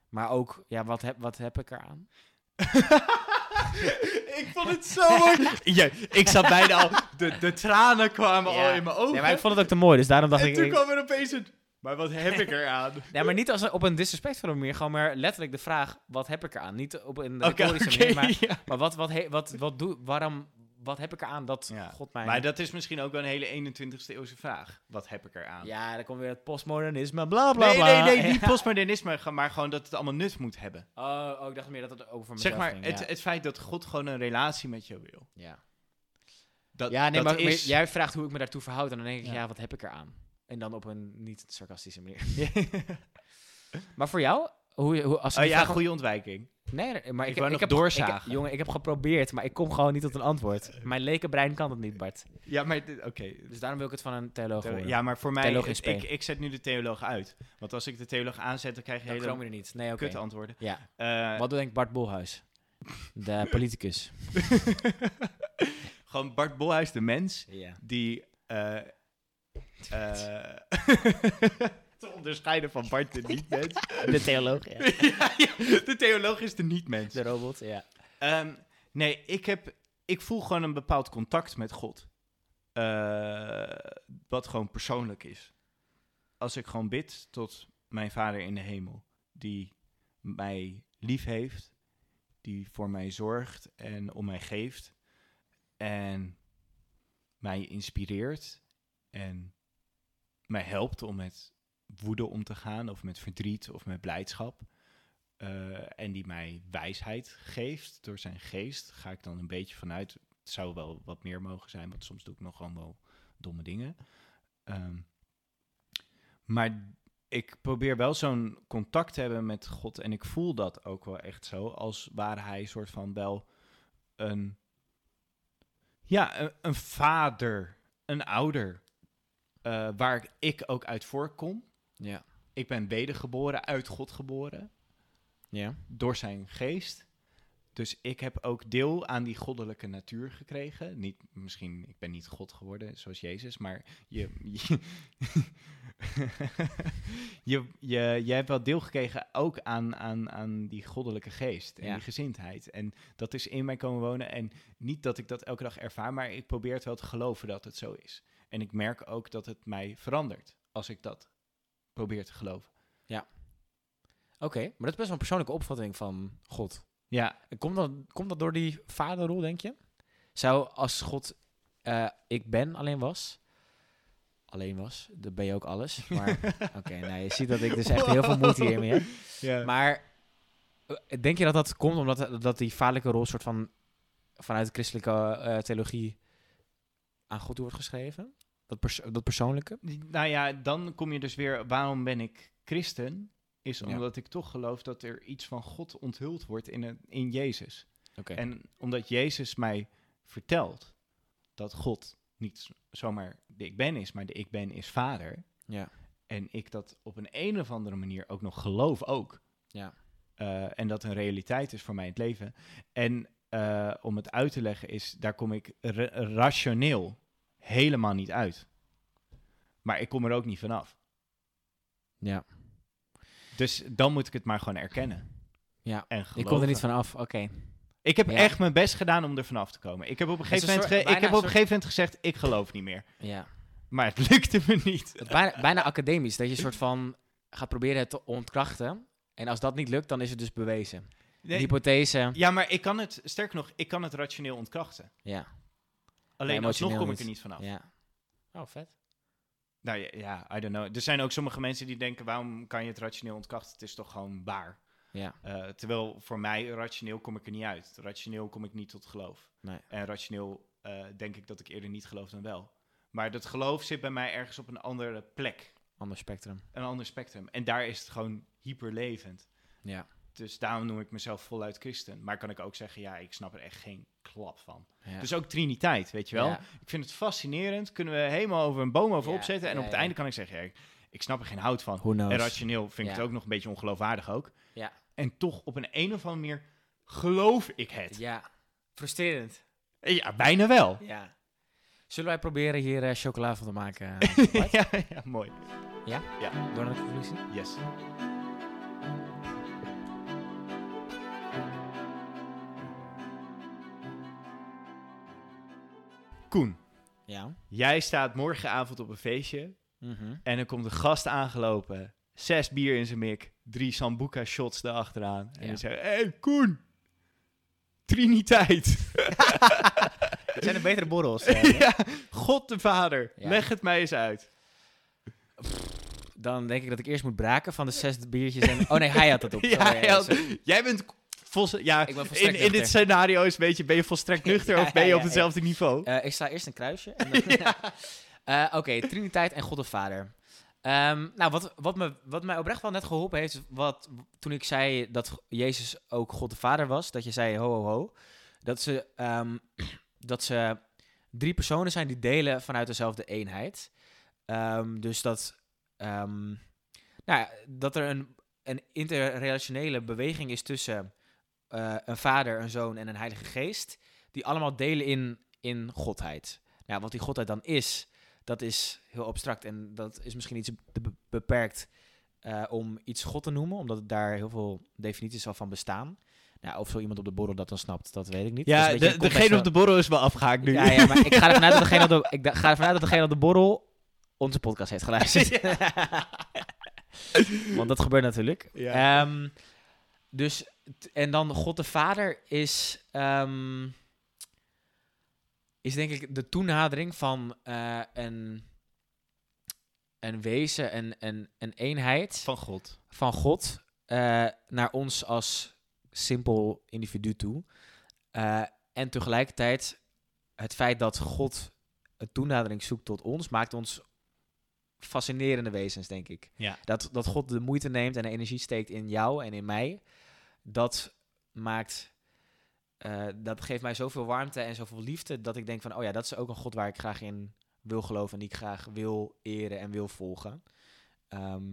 Maar ook, ja, wat heb, wat heb ik eraan? ik vond het zo mooi. Ja, ik zat bijna al... De, de tranen kwamen Ja. al in mijn ogen. Ja, maar ik vond het ook te mooi, dus daarom dacht en ik... toen ik- kwam er opeens een... Maar wat heb ik eraan? Nee, maar niet als op een disrespectvolle manier. Gewoon maar letterlijk de vraag, wat heb ik eraan? Niet op een retorische manier, maar, ja. maar wat, wat, he- wat, wat, doe, waarom, wat heb ik eraan dat Ja. God mij... Maar dat is misschien ook wel een hele 21ste eeuwse vraag. Wat heb ik eraan? Ja, dan komt weer het postmodernisme, bla bla nee, bla. nee, nee, niet Ja. postmodernisme, maar gewoon dat het allemaal nut moet hebben. Oh, oh, ik dacht meer dat het over mezelf Zeg maar, ging. het, ja. het feit dat God gewoon een relatie met jou wil. ja. Dat, ja, nee, dat maar, is... jij vraagt hoe ik me daartoe verhoud en dan denk ik, Ja. ja, wat heb ik eraan? En dan op een niet sarcastische manier. maar voor jou? Hoe, hoe, als Oh ja, vraag- goede ontwijking. Nee, maar ik, Ik wou heb, nog ik heb, doorzagen. ik- jongen, ik heb geprobeerd, maar ik kom gewoon niet tot een antwoord. Mijn lekenbrein kan het niet, Bart. Ja, maar oké. Dus daarom wil ik het van een theoloog horen. Ja, maar voor mij, ik, ik zet nu de theoloog uit. Want als ik de theoloog aanzet, dan krijg je dan hele komen er niet. Nee, oké. kut antwoorden. Ja. Eh, Wat denkt Bart Bolhuis? De politicus. gewoon Bart Bolhuis, de mens, Ja. die... eh, eh, te onderscheiden van Bart de niet-mens. De theoloog, ja. ja, ja, de theoloog is de niet-mens. De robot, ja. Ehm, nee, ik, heb, ik voel gewoon een bepaald contact met God. Eh, wat gewoon persoonlijk is. Als ik gewoon bid tot mijn vader in de hemel, die mij lief heeft, die voor mij zorgt en om mij geeft en mij inspireert en mij helpt om met woede om te gaan of met verdriet of met blijdschap. Eh, en die mij wijsheid geeft door zijn geest, ga ik dan een beetje vanuit. Het zou wel wat meer mogen zijn, want soms doe ik nog gewoon wel domme dingen. Ehm, maar ik probeer wel zo'n contact te hebben met God en ik voel dat ook wel echt zo, als waar hij soort van wel een, ja, een, een vader, een ouder, eh, waar ik ook uit voorkom. Ja. Ik ben wedergeboren, uit God geboren Ja. door zijn geest. Dus ik heb ook deel aan die goddelijke natuur gekregen. Niet, misschien, ik ben niet God geworden zoals Jezus, maar je, je, je, je, je hebt wel deel gekregen ook aan, aan, aan die goddelijke geest en Ja. die gezindheid. En dat is in mij komen wonen. En niet dat ik dat elke dag ervaar, maar ik probeer het wel te geloven dat het zo is. En ik merk ook dat het mij verandert als ik dat probeer te geloven. Oké, maar dat is best wel een persoonlijke opvatting van God. Ja, Komt dat, komt dat door die vaderrol, denk je? Zou als God eh, ik ben alleen was, alleen was, dan ben je ook alles. Maar oké, nou, je ziet dat ik dus echt heel veel moeite hiermee heb. ja. Maar eh, denk je dat dat komt omdat dat die vaderlijke rol soort van vanuit de christelijke eh, theologie aan God wordt geschreven? Dat, pers dat persoonlijke? Nou ja, dan kom je dus weer, waarom ben ik christen? Is Ja. omdat ik toch geloof dat er iets van God onthuld wordt in, in Jezus. Oké. En omdat Jezus mij vertelt dat God niet zomaar de ik ben is, maar de ik ben is vader. Ja. En ik dat op een, een of andere manier ook nog geloof ook. Ja. Eh, en dat een realiteit is voor mij in het leven. En eh, om het uit te leggen is, daar kom ik ra- rationeel helemaal niet uit. Maar ik kom er ook niet vanaf. Ja. Dus dan moet ik het maar gewoon erkennen. Ja. En Ik kom er niet vanaf. Oké. Ik heb Ja. echt mijn best gedaan om er vanaf te komen. Ik heb op een gegeven een moment, soort- ik heb op een gegeven moment gezegd, ik geloof niet meer. Ja. Maar het lukte me niet. Bijna, bijna academisch, dat je een soort van gaat proberen het te ontkrachten. En als dat niet lukt, dan is het dus bewezen. Een Nee, hypothese. ja, maar ik kan het, sterker nog, ik kan het rationeel ontkrachten. Ja. Alleen alsnog emotioneel kom ik er niet vanaf. Ja. Oh, vet. Nou ja, ja, I don't know. Er zijn ook sommige mensen die denken, waarom kan je het rationeel ontkrachten? Het is toch gewoon waar. Ja. Eh, terwijl voor mij, rationeel kom ik er niet uit. Rationeel kom ik niet tot geloof. Nee. En rationeel eh, denk ik dat ik eerder niet geloof dan wel. Maar dat geloof zit bij mij ergens op een andere plek. Ander spectrum. Een ander spectrum. En daar is het gewoon hyperlevend. Ja. Dus daarom noem ik mezelf voluit christen. Maar kan ik ook zeggen, ja, ik snap er echt geen klap van. ja. Dus ook Triniteit, weet je wel? Ja. Ik vind het fascinerend. Kunnen we helemaal over een boom over Ja, opzetten. En ja, op het ja. einde kan ik zeggen, ja, ik, ik snap er geen hout van. En rationeel vind ik Ja. het ook nog een beetje ongeloofwaardig ook. Ja. En toch op een, een of andere manier geloof ik het. Ja. Frustrerend. Ja, bijna wel. Ja. Zullen wij proberen hier eh, chocola van te maken? Bart? ja, ja, mooi. Door naar de conclusie? Yes. Koen, Ja. jij staat morgenavond op een feestje Mhm. en er komt een gast aangelopen. Zes bier in zijn mik, drie Sambuca shots erachteraan. En Ja. je zegt, hé hey, Koen, Triniteit. Het zijn de betere borrels. eh. ja, God de Vader, Ja. leg het mij eens uit. Dan denk ik dat ik eerst moet braken van de zes biertjes. En... Oh nee, hij had het op. Ja, jij bent ja, in, in dit scenario is een beetje, ben je volstrekt nuchter Ja, of ben je ja, op hetzelfde niveau? Eh, ik sla eerst een kruisje. Eh, Oké, Triniteit en God de Vader. Ehm, nou, wat, wat, me, wat mij oprecht wel net geholpen heeft, wat, toen ik zei dat Jezus ook God de Vader was, dat je zei ho ho ho, dat ze, ehm, dat ze drie personen zijn die delen vanuit dezelfde eenheid. Ehm, dus dat, nou ja, dat er een, een interrelationele beweging is tussen eh, een vader, een zoon en een heilige geest, die allemaal delen in, in godheid. Nou, wat die godheid dan is, dat is heel abstract en dat is misschien iets be- beperkt eh, om iets God te noemen, omdat daar heel veel definities al van bestaan. Nou, of zo iemand op de borrel dat dan snapt, dat weet ik niet. Ja, de, degene op de borrel is wel afgehaakt nu. Ja, ja, maar ik ga ervan uit dat degene op de, ik ga ervan uit dat degene op de borrel onze podcast heeft geluisterd. Want dat gebeurt natuurlijk. Ja. Ehm, dus, en dan God de Vader is, ehm, is denk ik de toenadering van eh, een, een wezen, een, een, een eenheid Van God. van God eh, naar ons als simpel individu toe. Eh, en tegelijkertijd het feit dat God een toenadering zoekt tot ons, maakt ons fascinerende wezens, denk ik. Ja. Dat, dat God de moeite neemt en de energie steekt in jou en in mij, dat maakt... eh, dat geeft mij zoveel warmte en zoveel liefde, dat ik denk van, oh ja, dat is ook een God waar ik graag in wil geloven en die ik graag wil eren en wil volgen. Ehm,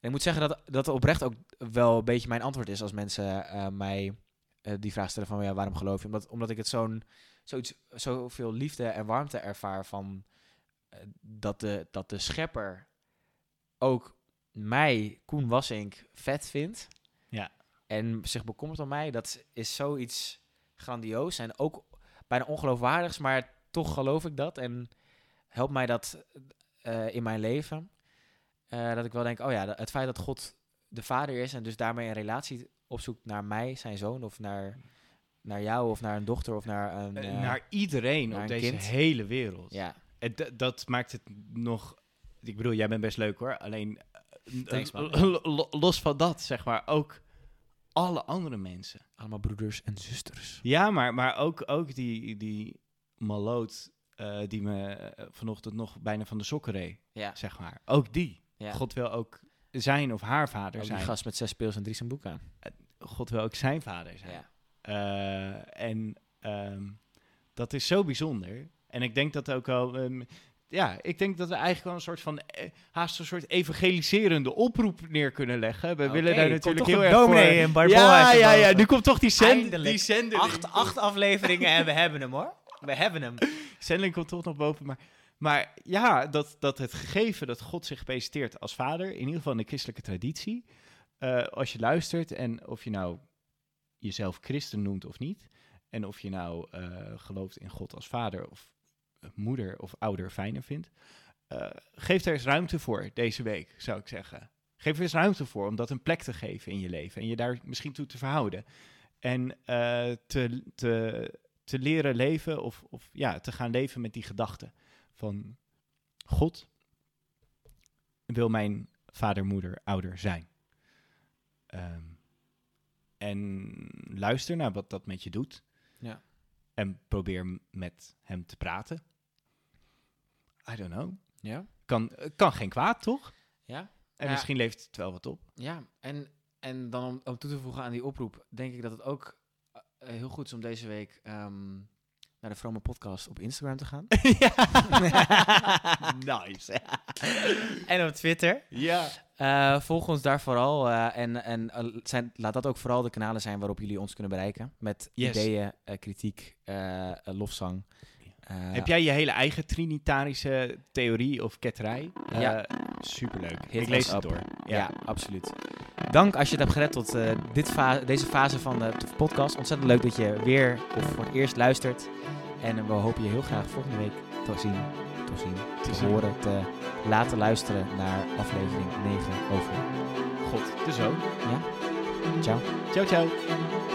en ik moet zeggen dat dat oprecht ook wel een beetje mijn antwoord is als mensen eh, mij eh, die vraag stellen van ja, waarom geloof je? Omdat, omdat ik het zo'n zoiets, zoveel liefde en warmte ervaar van dat, de, dat de schepper ook mij, Koen Wassink, vet vindt. En zich bekommert om mij, dat is zoiets grandioos en ook bijna ongeloofwaardigs, maar toch geloof ik dat en helpt mij dat eh, in mijn leven. Eh, dat ik wel denk, oh ja, het feit dat God de vader is en dus daarmee een relatie opzoekt naar mij, zijn zoon, of naar, naar jou, of naar een dochter, of naar een... Eh, naar iedereen naar op deze kind. hele wereld. ja, En dat maakt het nog... Ik bedoel, jij bent best leuk hoor. Alleen, Thanks, los van dat, zeg maar, ook alle andere mensen. allemaal broeders en zusters. Ja, maar, maar ook, ook die, die maloot eh, die me eh, vanochtend nog bijna van de sokken reed, Ja, zeg maar. Ook die. ja. God wil ook zijn of haar vader Ook die zijn. gast met zes speels en drie zijn boek aan. God wil ook zijn vader zijn. Ja. Eh, en ehm, dat is zo bijzonder. En ik denk dat ook wel. ehm, ja, ik denk dat we eigenlijk wel een soort van. eh, haast een soort evangeliserende oproep neer kunnen leggen. We willen daar natuurlijk heel erg. voor... in Ja, ja, ja. Nu komt toch die, zend, die zendeling. Acht, acht afleveringen en we hebben hem hoor. We hebben hem. zendeling komt toch nog boven. Maar, maar ja, dat, dat het gegeven dat God zich presenteert als vader. In ieder geval in de christelijke traditie. eh, als je luistert en of je nou jezelf christen noemt of niet. En of je nou eh, gelooft in God als vader of moeder of ouder fijner vindt. eh, geef er eens ruimte voor deze week, zou ik zeggen. Geef er eens ruimte voor om dat een plek te geven in je leven. En je daar misschien toe te verhouden. En eh, te, te, te leren leven of, of ja, te gaan leven met die gedachte van God wil mijn vader, moeder, ouder zijn. Ehm, en luister naar wat dat met je doet. Ja. En probeer met hem te praten. I don't know. Ja? Kan, kan geen kwaad, toch? Ja? En Ja. misschien levert het wel wat op. Ja, en, en dan om, om toe te voegen aan die oproep, denk ik dat het ook eh, heel goed is om deze week ehm, naar de Vrome Podcast op Instagram te gaan. nice. en op Twitter. ja. Eh, volg ons daar vooral eh, en, en eh, zijn, laat dat ook vooral de kanalen zijn waarop jullie ons kunnen bereiken. Met Yes. ideeën, kritiek, lofzang. Heb jij je hele eigen trinitarische theorie of ketterij? Ja. Eh, superleuk. Hit ik lees us het up. door. Ja, absoluut. Dank als je het hebt gered tot eh, dit fa- deze fase van de podcast. Ontzettend leuk dat je weer of voor het eerst luistert. En we hopen je heel graag volgende week te zien, te, zien, te, horen, te laten luisteren naar aflevering 9 over. God, de zoon. Ciao. Ciao, ciao.